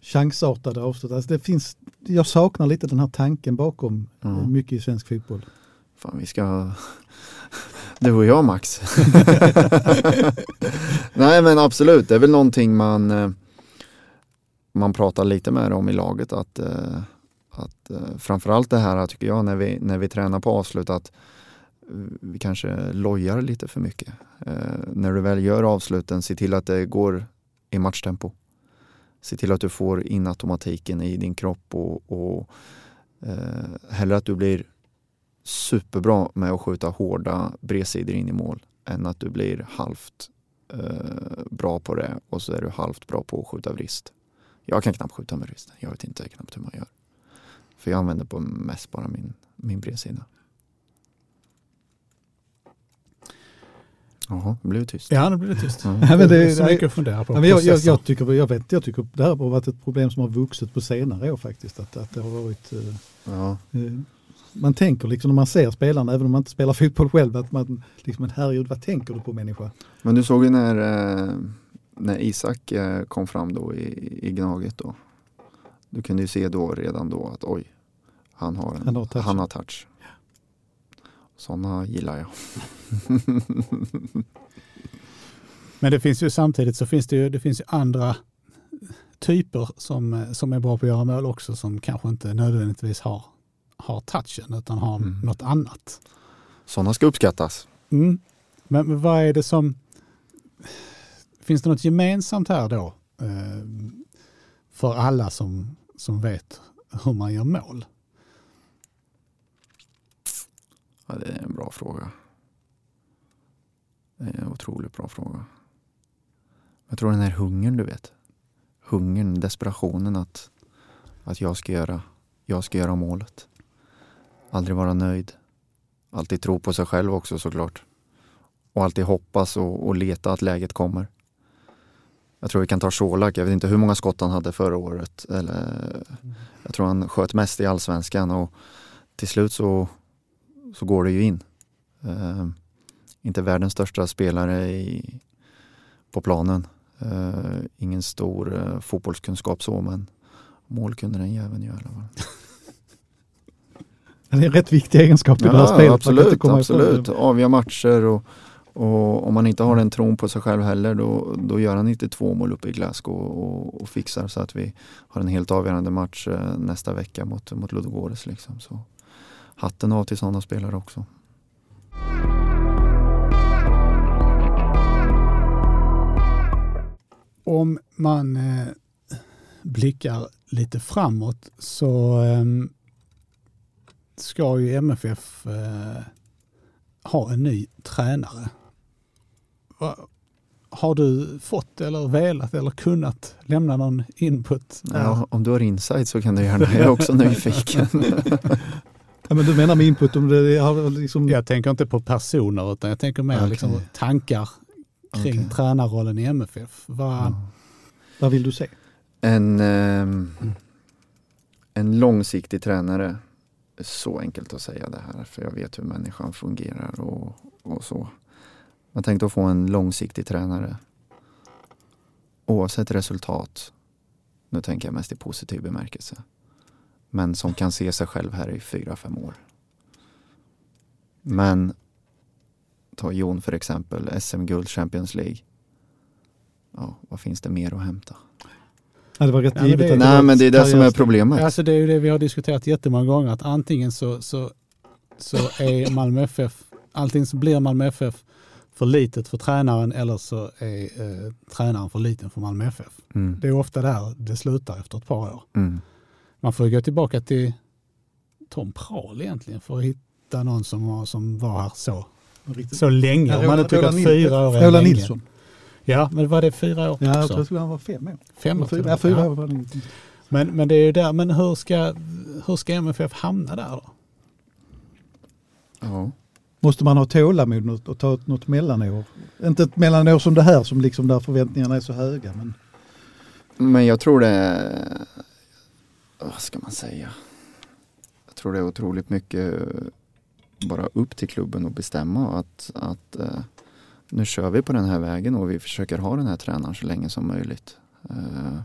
Speaker 3: chansartade avslut. Alltså det finns, jag saknar lite den här tanken bakom eh, mycket i svensk fotboll.
Speaker 2: Fan, vi ska... Du och jag Max. Nej men absolut, det är väl någonting man, man pratar lite med om i laget. Att, att eh, framförallt det här tycker jag när vi, när vi tränar på avslut att vi kanske lojar lite för mycket. Eh, När du väl gör avsluten, se till att det går i matchtempo. Se till att du får in automatiken i din kropp och, och eh, hellre att du blir superbra med att skjuta hårda bredsidor in i mål än att du blir halvt eh, bra på det och så är du halvt bra på att skjuta vrist. Jag kan knappt skjuta med vristen. Jag vet inte knappt hur man gör. För jag använder på mest bara min, min bredsida. Jaha, det blev tyst.
Speaker 1: Ja, nu blir det tyst.
Speaker 2: Ja.
Speaker 3: Ja, men det,
Speaker 1: Det är så mycket att fundera på.
Speaker 3: Men jag, jag, jag, tycker, jag, vet, jag tycker det här har varit ett problem som har vuxit på senare år faktiskt. Att, att det har varit, eh,
Speaker 2: Ja.
Speaker 3: eh, man tänker liksom när man ser spelarna, även om man inte spelar fotboll själv, att man liksom, herregud vad tänker du på människa?
Speaker 2: Men du såg ju när, eh, när Isak eh, kom fram då i, i Gnaget då. Du kunde ju se då redan då att oj, han har, en,
Speaker 3: Han touch.
Speaker 2: Han har touch. Sådana gillar jag.
Speaker 1: Men det finns ju samtidigt så finns det ju, det finns ju andra typer som, som är bra på att göra mål också som kanske inte nödvändigtvis har, har touchen utan har
Speaker 2: Mm.
Speaker 1: något annat.
Speaker 2: Sådana ska uppskattas.
Speaker 1: Mm. Men, men vad är det som... Finns det något gemensamt här då eh, för alla som, som vet hur man gör mål?
Speaker 2: Ja, det är en bra fråga. Det är en otroligt bra fråga. Jag tror den här hungern du vet. Hungern, desperationen att, att jag, ska göra, jag ska göra målet. Aldrig vara nöjd. Alltid tro på sig själv också såklart. Och alltid hoppas och, och leta att läget kommer. Jag tror vi kan ta Colak, jag vet inte hur många skott han hade förra året. Eller, jag tror han sköt mest i allsvenskan och till slut så så går det ju in. Eh, inte världens största spelare i, på planen. Eh, ingen stor eh, fotbollskunskap så men mål kunde den jäveln göra.
Speaker 3: Det är en rätt viktig egenskap i det här spelet.
Speaker 2: absolut, absolut. Avgöra matcher och, och om man inte har den tron på sig själv heller då, då gör han inte två mål uppe i Glasgow och, och fixar så att vi har en helt avgörande match nästa vecka mot, mot Ludogorets. Liksom. Så hatten av till sådana spelare också.
Speaker 1: Om man eh, blickar lite framåt så eh, ska ju MFF eh, ha en ny tränare. Va, har du fått eller velat eller kunnat lämna någon input?
Speaker 2: Ja, om du har insight så kan du gärna. Jag är också nyfiken.
Speaker 3: Ja, men du menar med input om det har liksom...
Speaker 1: Jag tänker inte på personer utan jag tänker mer
Speaker 2: Okej.
Speaker 1: liksom tankar kring
Speaker 2: Okej.
Speaker 1: tränarrollen i MFF. Vad,
Speaker 2: Ja.
Speaker 3: Vad vill du se?
Speaker 2: En, ehm, en långsiktig tränare. Så enkelt att säga det här för jag vet hur människan fungerar och, och så. Man tänkte att få en långsiktig tränare. Oavsett resultat. Nu tänker jag mest i positiv bemärkelse. Men som kan se sig själv här i fyra, fem år. Men ta Jon för exempel, SM-guld, Champions League. Ja, vad finns det mer att hämta?
Speaker 3: Ja, det var rätt
Speaker 1: Ja,
Speaker 3: givet
Speaker 1: det-
Speaker 2: Nej men det är det som är problemet.
Speaker 1: Alltså det är ju det vi har diskuterat jättemånga gånger att antingen så, så, så är Malmö FF, antingen så blir Malmö FF för litet för tränaren eller så är eh, tränaren för liten för Malmö FF.
Speaker 2: Mm.
Speaker 1: Det är ofta där det slutar efter ett par år.
Speaker 2: Mm.
Speaker 1: Man får ju gå tillbaka till Tom Prahl egentligen för att hitta någon som var, som var här så
Speaker 3: Riktigt.
Speaker 1: Så länge, om man nu tycker att fyra år är
Speaker 3: Roland
Speaker 1: länge.
Speaker 3: Nilsson.
Speaker 1: Ja, men var det fyra år
Speaker 3: Ja, jag tror att han var fem år.
Speaker 1: Fem år
Speaker 3: fyra, ja, fyra år var det.
Speaker 1: Men, men det är ju där, men hur ska, hur ska MFF hamna där då?
Speaker 2: Ja.
Speaker 3: Måste man ha tålamod och- och ta ett- något mellanår? Inte ett mellanår som det här som liksom där förväntningarna är så höga. Men
Speaker 2: Men jag tror det vad ska man säga? Jag tror det är otroligt mycket eh, bara upp till klubben och bestämma att, att eh, nu kör vi på den här vägen och vi försöker ha den här tränaren så länge som möjligt. Eh,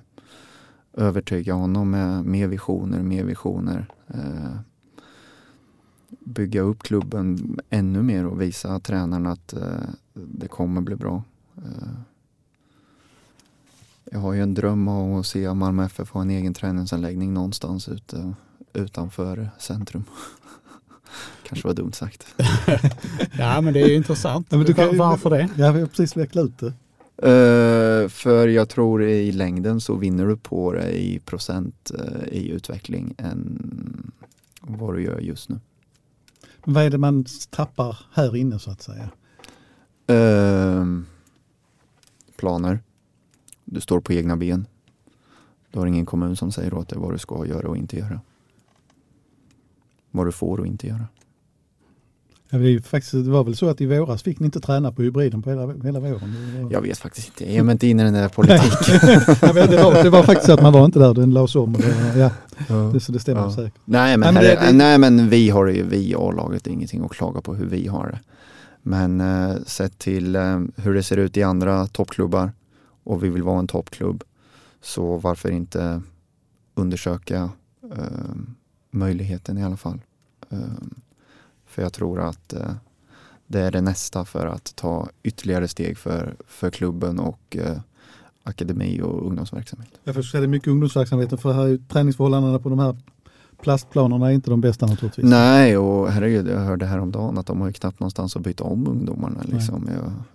Speaker 2: övertyga honom med mer visioner, mer visioner. Eh, bygga upp klubben ännu mer och visa tränaren att eh, det kommer bli bra. Eh, jag har ju en dröm om att se Malmö FF ha en egen träningsanläggning någonstans ute, utanför centrum. Kanske var dumt sagt.
Speaker 1: Ja, men det är ju intressant.
Speaker 3: Ja, men du kan
Speaker 1: Varför det?
Speaker 3: ja, vi har precis vecklat ut det.
Speaker 2: Eh, för jag tror i längden så vinner du på det i procent eh, i utveckling än vad du gör just nu.
Speaker 3: Men vad är det man tappar här inne så att säga?
Speaker 2: Ehm, planer. Du står på egna ben. Du har ingen kommun som säger åt dig vad du ska göra och inte göra. Vad du får och inte göra.
Speaker 3: Ja, det, är ju faktiskt, det var väl så att i våras fick ni inte träna på hybriden på hela, hela våren? Var,
Speaker 2: Jag vet faktiskt inte. Jag mig inte in i den där politiken.
Speaker 3: Ja, men det, var, det var faktiskt så att man var inte där, den lades om. Och det, var- ja, det, så det stämmer
Speaker 2: Ja.
Speaker 3: säkert.
Speaker 2: Nej men,
Speaker 3: Nej, men det-
Speaker 2: är- nej men vi har ju, vi A-laget, är ingenting att klaga på hur vi har det. Men eh, sett till eh, hur det ser ut i andra toppklubbar och vi vill vara en toppklubb så varför inte undersöka eh, möjligheten i alla fall. Eh, för jag tror att eh, det är det nästa för att ta ytterligare steg för, för klubben och eh, akademi och ungdomsverksamhet.
Speaker 3: Jag förstår det mycket ungdomsverksamheten för här är träningsförhållandena på de här plastplanerna är inte de bästa naturligtvis.
Speaker 2: Nej, och herregud, jag hörde häromdagen att de har ju knappt någonstans att byta om ungdomarna. Liksom.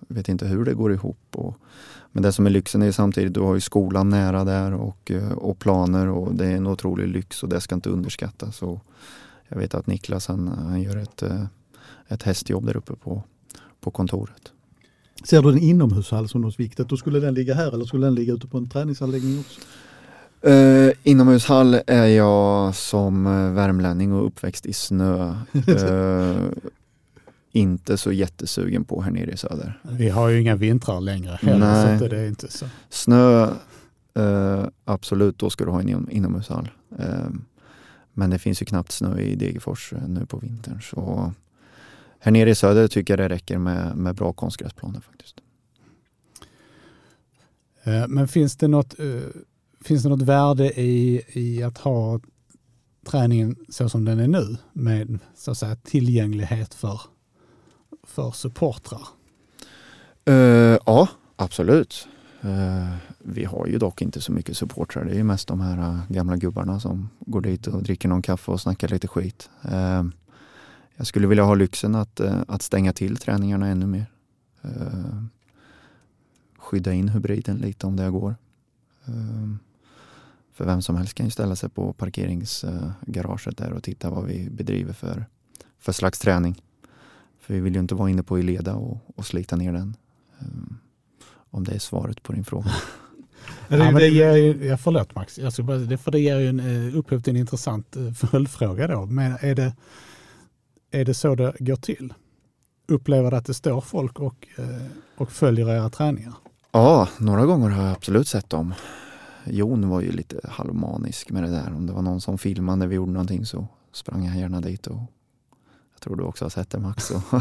Speaker 2: Jag vet inte hur det går ihop. Och, men det som är lyxen är ju samtidigt, du har ju skolan nära där och, eh, och planer och det är en otrolig lyx och det ska inte underskattas. Och jag vet att Niklas han, han gör ett, eh, ett hästjobb där uppe på, på kontoret.
Speaker 3: Ser du en inomhushall som något viktigt? Då skulle den ligga här eller skulle den ligga ute på en träningsanläggning också?
Speaker 2: Uh, inomhushall är jag som eh, värmlänning och uppväxt i snö. eh, inte så jättesugen på här nere i söder.
Speaker 1: Vi har ju inga vintrar längre heller, så det är inte så.
Speaker 2: Snö, eh, absolut, då ska du ha en inom, inomhushall. Eh, men det finns ju knappt snö i Degerfors eh, nu på vintern. Så här nere i söder tycker jag det räcker med, med bra konstgräsplaner faktiskt.
Speaker 1: Eh, Men finns det något, finns det något värde i, i att ha träningen så som den är nu med så att säga, tillgänglighet för, för supportrar?
Speaker 2: Uh, ja, absolut. Uh, vi har ju dock inte så mycket supportrar. Det är ju mest de här uh, gamla gubbarna som går dit och dricker någon kaffe och snackar lite skit. Jag skulle vilja ha lyxen att, att stänga till träningarna ännu mer. Skydda in hybriden lite om det går. För vem som helst kan ju ställa sig på parkeringsgaraget där och titta vad vi bedriver för, för slags träning. För vi vill ju inte vara inne på Ileda och, och slita ner den. Um, om det är svaret på din fråga.
Speaker 3: Ja,
Speaker 1: Ja, men det
Speaker 3: det,
Speaker 1: ger ju, ja, förlåt Max, jag ska bara, det, för det ger ju en, eh, upphov till en intressant eh, följdfråga då. Men är det, är det så det går till? Upplever du att det står folk och, eh, och följer era träningar?
Speaker 2: Ja, några gånger har jag absolut sett dem. Jon var ju lite halvmanisk med det där. Om det var någon som filmade när vi gjorde någonting så sprang jag gärna dit och jag tror du också har sett det Max. Och sa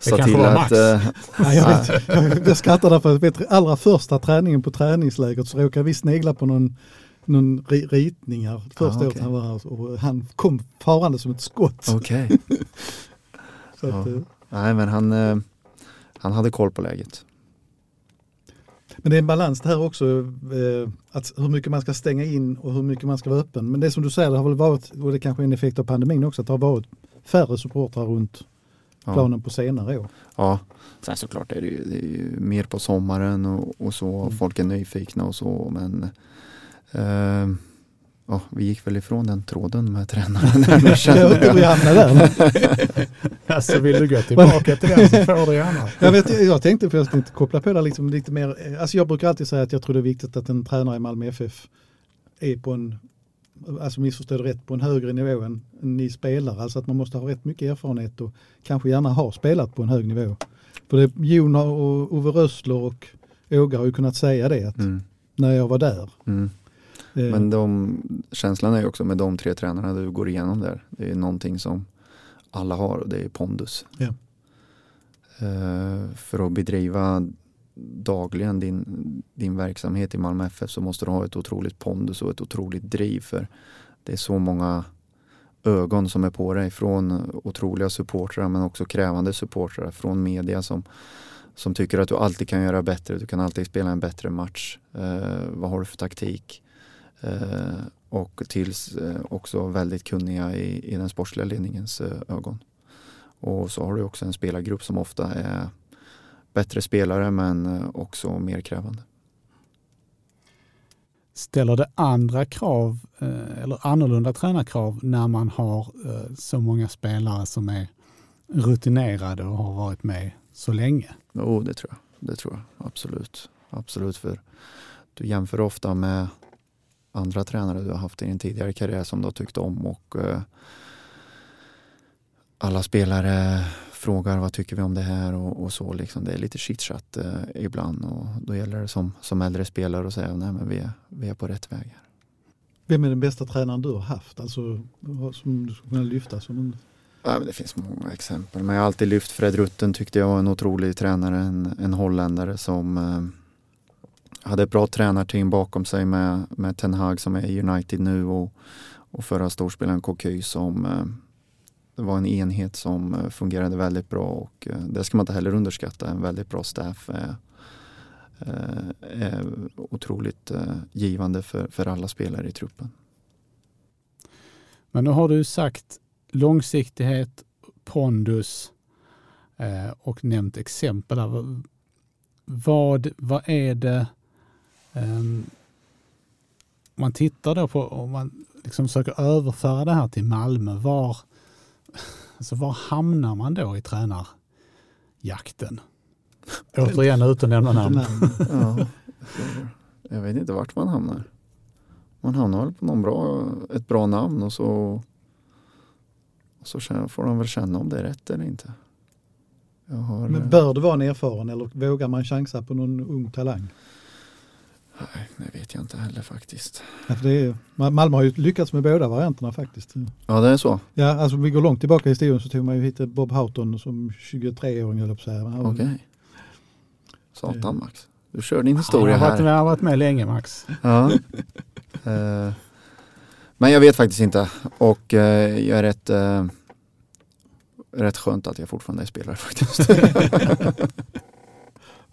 Speaker 1: kanske
Speaker 2: till
Speaker 1: var
Speaker 2: att,
Speaker 1: Max.
Speaker 2: eh,
Speaker 3: ja, jag, vet, jag, jag skrattar därför att allra första träningen på träningslägret så råkade vi snegla på någon, någon ri- ritning här. Första
Speaker 2: Ah, okej.
Speaker 3: året han var här och han kom farande som ett skott.
Speaker 2: Okej.
Speaker 3: Att,
Speaker 2: Ja.
Speaker 3: eh,
Speaker 2: Nej men han, eh, han hade koll på läget.
Speaker 3: Men det är en balans det här också, eh, att hur mycket man ska stänga in och hur mycket man ska vara öppen. Men det som du säger, det har väl varit, och det kanske är en effekt av pandemin också, att det har varit färre supportrar runt
Speaker 2: Ja.
Speaker 3: planen på senare år.
Speaker 2: Ja, sen såklart är det ju, det är ju mer på sommaren och, och så.
Speaker 3: Mm.
Speaker 2: Folk är nyfikna och så men eh, ja, vi gick väl ifrån den tråden med tränaren. där,
Speaker 3: Jag inte hur vi hamnade där.
Speaker 1: Alltså vill du gå tillbaka till den så får du gärna.
Speaker 3: Jag, vet, jag tänkte för jag tänkte koppla på det liksom lite mer. Alltså jag brukar alltid säga att jag tror det är viktigt att en tränare i Malmö FF är på en, alltså missförstå det rätt, på en högre nivå än, än ni spelare. Alltså att man måste ha rätt mycket erfarenhet och kanske gärna ha spelat på en hög nivå. För det, Jon och Ove Rössler och Åge har ju kunnat säga det att
Speaker 2: Mm,
Speaker 3: när jag var där.
Speaker 2: mm.
Speaker 3: Eh,
Speaker 2: Men de, känslan är ju också med de tre tränarna du går igenom där. Det är någonting som alla har och det är pondus.
Speaker 3: Ja.
Speaker 2: Eh, för att bedriva dagligen din, din verksamhet i Malmö FF så måste du ha ett otroligt pondus och ett otroligt driv. För det är så många ögon som är på dig från otroliga supportrar men också krävande supportrar från media som, som tycker att du alltid kan göra bättre. Du kan alltid spela en bättre match. Eh, vad har du för taktik? Eh, och tills eh, också väldigt kunniga i, i den sportsliga ledningens eh, ögon. Och så har du också en spelargrupp som ofta är bättre spelare men också mer krävande.
Speaker 1: Ställer det andra krav eller annorlunda tränarkrav när man har så många spelare som är rutinerade och har varit med så länge?
Speaker 2: Jo, det tror jag. Det tror jag absolut. Absolut, för du jämför ofta med andra tränare du har haft i din tidigare karriär som du har tyckt om och eh, alla spelare frågar vad tycker vi om det här och, och så. Liksom. Det är lite chitchat eh, ibland och då gäller det som, som äldre spelare att säga nej men vi är, vi är på rätt väg. Här.
Speaker 3: Vem är den bästa tränaren du har haft? Alltså som du skulle kunna lyfta som en
Speaker 2: Ja, men det finns många exempel men jag har alltid lyft Fred Rutten tyckte jag var en otrolig tränare, en, en holländare som eh, hade ett bra tränarteam bakom sig med, med Ten Hag som är i United nu och, och förra storspelaren Coquy som eh, det var en enhet som eh, fungerade väldigt bra och eh, det ska man inte heller underskatta. En väldigt bra staff är, är otroligt givande för, för alla spelare i truppen.
Speaker 1: Men nu har du sagt långsiktighet, pondus och nämnt exempel. Vad- Vad, är det, om man tittar då på, om man liksom försöker överföra det här till Malmö, var, alltså var hamnar man då i tränarjakten? Återigen utan nämna namn.
Speaker 3: namn?
Speaker 2: Ja, jag vet inte vart man hamnar. Man hamnar väl på någon bra, ett bra namn och så, och så får de väl känna om det är rätt eller inte. Jag har,
Speaker 3: Men bör det vara en erfaren eller vågar man chansa på någon ung talang?
Speaker 2: Nej, det vet jag inte heller faktiskt.
Speaker 3: Ja, för det är, Ma- Malmö har ju lyckats med båda varianterna faktiskt.
Speaker 2: Ja, det är så.
Speaker 3: Ja, alltså om vi går långt tillbaka i historien så tog man ju hit Bob Houghton som 23-åring höll jag på att säga. Han-
Speaker 2: Okej. Satan. Max. Du kör din historia
Speaker 1: har varit,
Speaker 2: här.
Speaker 1: med, har varit med länge Max.
Speaker 2: Ja. Eh, Men jag vet faktiskt inte. Och eh, jag är rätt, eh, rätt skönt att jag fortfarande är spelare faktiskt.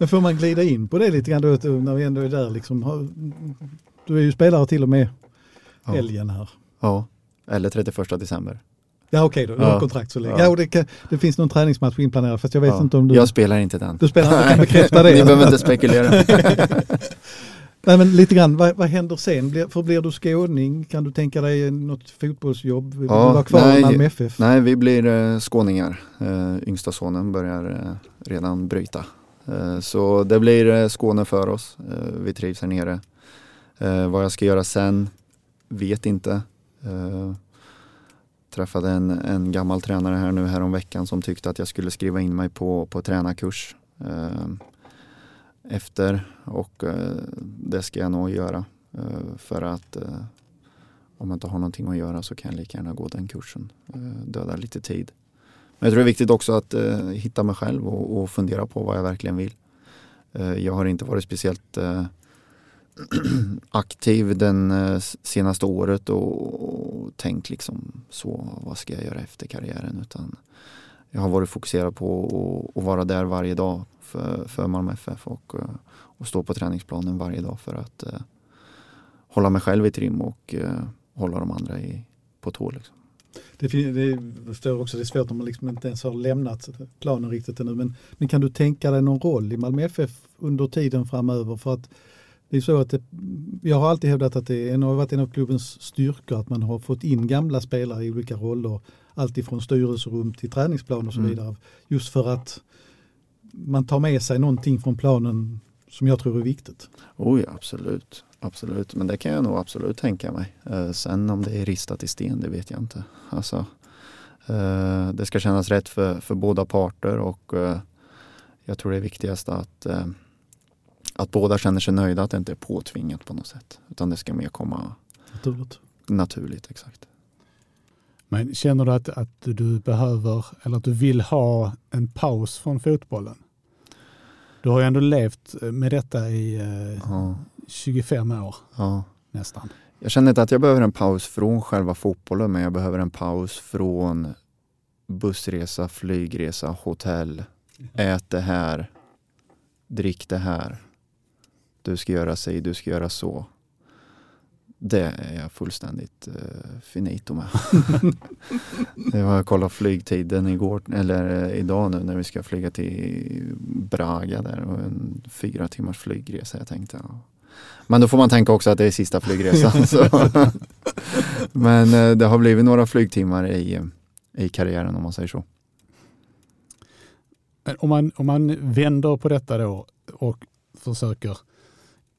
Speaker 3: Men får man glida in på det lite grann då, att, när vi ändå är där liksom. Har- Du är ju spelare till och med
Speaker 2: Ja.
Speaker 3: helgen här.
Speaker 2: ja. Eller 31 december.
Speaker 3: Ja okej då, du har
Speaker 2: Ja.
Speaker 3: kontrakt så länge.
Speaker 2: Ja.
Speaker 3: Ja. och det, kan, det finns någon träningsmatch inplanerad fast jag vet
Speaker 2: Ja.
Speaker 3: inte om du...
Speaker 2: Jag spelar inte den.
Speaker 3: Du spelar inte, kan bekräfta det.
Speaker 2: Ni behöver inte spekulera.
Speaker 3: Nej men lite grann, vad, vad händer sen? Blir, för blir du skåning? Kan du tänka dig något fotbollsjobb? Vill
Speaker 2: Ja,
Speaker 3: du vara kvar
Speaker 2: nej,
Speaker 3: i Malmö FF?
Speaker 2: Nej, vi blir eh, skåningar. Eh, yngsta sonen börjar eh, redan bryta. Eh, så det blir eh, Skåne för oss. Eh, vi trivs här nere. Vad jag ska göra sen vet inte. Träffade en, en gammal tränare här nu här om veckan som tyckte att jag skulle skriva in mig på, på tränarkurs efter och det ska jag nog göra för att om jag inte har någonting att göra så kan jag lika gärna gå den kursen. Döda lite tid. Men jag tror det är viktigt också att eh, hitta mig själv och, och fundera på vad jag verkligen vill. Eh, jag har inte varit speciellt eh, aktiv den eh, senaste året och, och tänkt liksom så, vad ska jag göra efter karriären? Utan jag har varit fokuserad på att- vara där varje dag för, för Malmö FF och, eh, och stå på träningsplanen varje dag för att eh, hålla mig själv i trim och eh, hålla de andra i, på tå. Liksom.
Speaker 3: Det, det förstår också det är svårt om man liksom inte ens har lämnat planen riktigt ännu. Men, men kan du tänka dig någon roll i Malmö FF under tiden framöver? För att Det är så att det, jag har alltid hävdat att det har varit en av klubbens styrkor att man har fått in gamla spelare i olika roller. Alltifrån styrelserum till träningsplan och så
Speaker 2: Mm.
Speaker 3: vidare. Just för att man tar med sig någonting från planen som jag tror är viktigt.
Speaker 2: Oh ja, absolut. Absolut, men det kan jag nog absolut tänka mig. Eh, sen om det är ristat i sten, det vet jag inte. Alltså, eh, det ska kännas rätt för, för båda parter och eh, jag tror det är viktigast att, eh, att båda känner sig nöjda, att det inte är påtvingat på något sätt. Utan det ska mer komma
Speaker 3: Naturligt.
Speaker 2: naturligt, exakt.
Speaker 1: Men känner du att, att du behöver eller att du vill ha en paus från fotbollen? Du har ju ändå levt med detta i eh,
Speaker 2: Ja,
Speaker 1: 25 år
Speaker 2: ja.
Speaker 1: nästan.
Speaker 2: Jag känner inte att jag behöver en paus från själva fotbollen men jag behöver en paus från bussresa, flygresa, hotell. Ät det här, drick det här. Du ska göra sig, du ska göra så. Det är jag fullständigt uh, finito med. jag har kollat flygtiden igår, eller eh, idag nu när vi ska flyga till Braga där och en fyra timmars flygresa. Jag tänkte, ja. Men då får man tänka också att det är sista flygresan. så. Men eh, det har blivit några flygtimmar i, i karriären om man säger så.
Speaker 1: Om man, om man vänder på detta då och försöker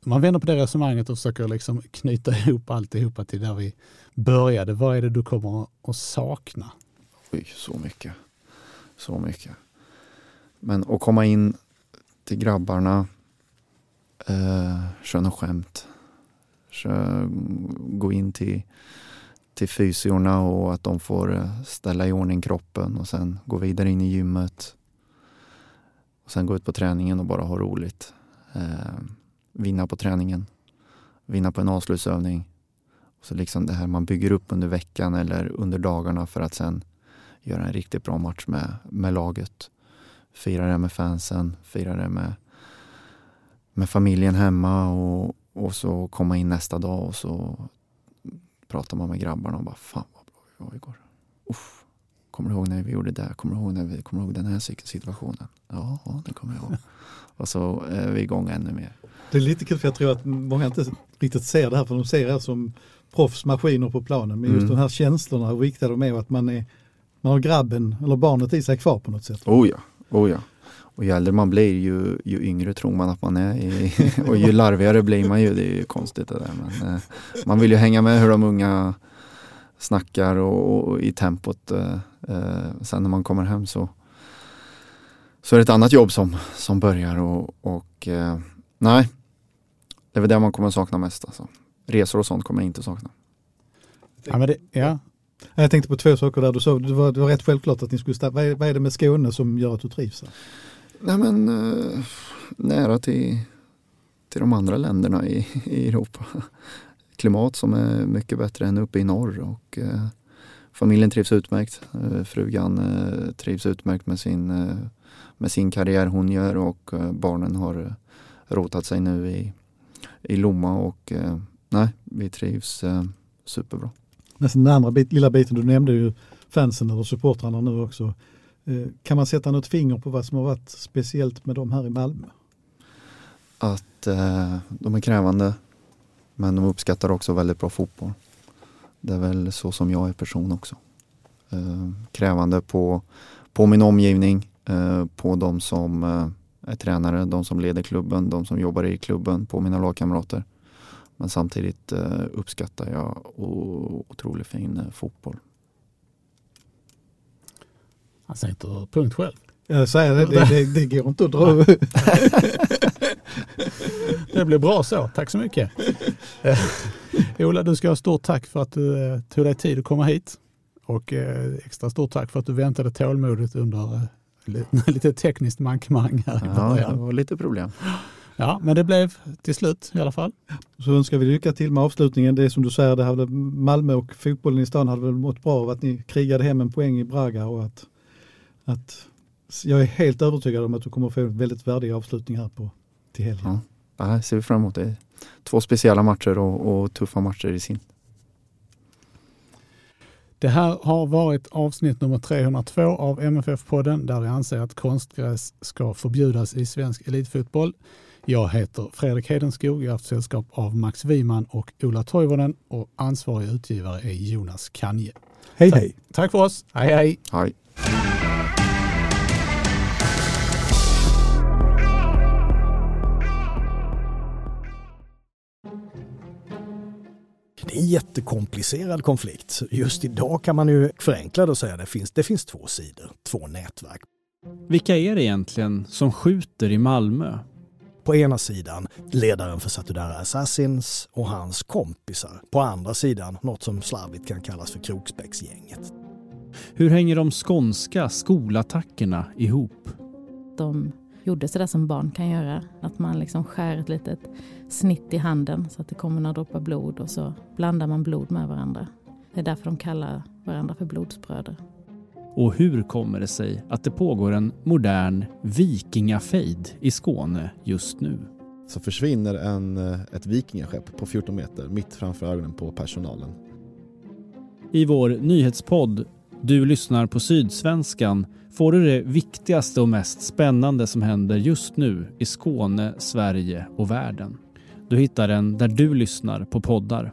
Speaker 1: man vänder på det resonemanget och försöker liksom knyta ihop alltihopa till där vi började. Vad är det du kommer att sakna?
Speaker 2: Oj, så mycket. Så mycket. Men att komma in till grabbarna, eh, köra något skämt, Kör, gå in till, till fysiorna och att de får eh, ställa i ordning kroppen och sen gå vidare in i gymmet. Och sen gå ut på träningen och bara ha roligt. Eh, vinna på träningen, vinna på en avslutsövning. Och så liksom det här man bygger upp under veckan eller under dagarna för att sen göra en riktigt bra match med, med laget. Fira det med fansen, fira det med, med familjen hemma och, och så komma in nästa dag och så pratar man med grabbarna och bara fan vad bra vi var igår. Uff, kommer du ihåg när vi gjorde det? Kommer du ihåg, när vi, kommer ihåg den här situationen? Ja, ja det kommer jag ihåg. och så är vi igång ännu mer.
Speaker 3: Det är lite kul för jag tror att många inte riktigt ser det här för de ser er som proffsmaskiner på planen. Men just
Speaker 2: Mm.
Speaker 3: de här känslorna, hur viktiga de är och att man, är, man har grabben eller barnet i sig kvar på något sätt.
Speaker 2: Oh ja, oh ja. Och ju äldre man blir ju, ju yngre tror man att man är i, och ju larvigare blir man ju. Det är ju konstigt det där. Men, eh, man vill ju hänga med hur de unga snackar och, och i tempot. Eh, eh, sen när man kommer hem så, så är det ett annat jobb som, som börjar och, och eh, nej, det är väl det man kommer sakna mest. Alltså. Resor och sånt kommer jag inte sakna.
Speaker 1: Ja, men det, ja.
Speaker 3: Jag tänkte på två saker där du sa, det var, det var rätt självklart att ni skulle starta. Vad är, vad är det med Skåne som gör att du trivs här?
Speaker 2: Nej men eh, nära till, till de andra länderna i, i Europa. Klimat som är mycket bättre än uppe i norr och eh, familjen trivs utmärkt. Eh, frugan eh, trivs utmärkt med sin, eh, med sin karriär hon gör och eh, barnen har rotat sig nu i, i Lomma och eh, nej, vi trivs eh, superbra.
Speaker 3: Nästan den andra bit, lilla biten du nämnde ju fansen eller supportrarna nu också. Eh, kan man sätta något finger på vad som har varit speciellt med dem här i Malmö?
Speaker 2: att eh, de är krävande men de uppskattar också väldigt bra fotboll. Det är väl så som jag är person också. Eh, krävande på, på min omgivning, eh, på de som eh, är tränare, de som leder klubben, de som jobbar i klubben, på mina lagkamrater. Men samtidigt eh, uppskattar jag otroligt fin eh, fotboll.
Speaker 1: Han sätter punkt själv.
Speaker 3: Jag säger det, det, det, det går inte att dra
Speaker 1: Det blir bra så. Tack så mycket. Ola, du ska ha stort tack för att du eh, tog dig tid att komma hit. Och eh, extra stort tack för att du väntade tålmodigt under eh, li- lite tekniskt mankemang här i
Speaker 2: Ja, det
Speaker 1: början.
Speaker 2: var lite problem.
Speaker 1: Ja, men det blev till slut i alla fall.
Speaker 3: Så önskar vi lycka till med avslutningen. Det är som du säger, det hade Malmö och fotbollen i stan hade väl mått bra av att ni krigade hem en poäng i Braga och att, att jag är helt övertygad om att du kommer få en väldigt värdig avslutning här på, till helgen.
Speaker 2: Ja. Det ser vi fram emot. Det två speciella matcher och, och tuffa matcher i sin.
Speaker 1: Det här har varit avsnitt nummer 302 av MFF-podden där vi anser att konstgräs ska förbjudas i svensk elitfotboll. Jag heter Fredrik Hedenskog. Jag har haft sällskap av Max Wiman och Ola Toivonen och ansvarig utgivare är Jonas Kanje.
Speaker 3: Hej
Speaker 1: Tack.
Speaker 3: hej!
Speaker 1: Tack för oss. Hej hej!
Speaker 2: Hej.
Speaker 6: Det är en jättekomplicerad konflikt. Just idag kan man ju förenkla det och säga att det finns, det finns två sidor, två nätverk.
Speaker 7: Vilka är det egentligen som skjuter i Malmö?
Speaker 6: På ena sidan ledaren för Satudara Assassins och hans kompisar. På andra sidan något som slarvigt kan kallas för Kroksbäcksgänget.
Speaker 7: Hur hänger de skånska skolattackerna ihop?
Speaker 8: De gjorde sådär som barn kan göra. Att man liksom skär ett litet snitt i handen så att det kommer några droppar blod och så blandar man blod med varandra. Det är därför de kallar varandra för blodsbröder.
Speaker 7: Och hur kommer det sig att det pågår en modern vikingafejd i Skåne just nu?
Speaker 9: så försvinner en, eh, ett vikingaskepp på 14 meter mitt framför ögonen på personalen.
Speaker 7: I vår nyhetspodd Du lyssnar på Sydsvenskan får du det viktigaste och mest spännande som händer just nu i Skåne, Sverige och världen. Du hittar den där du lyssnar på poddar.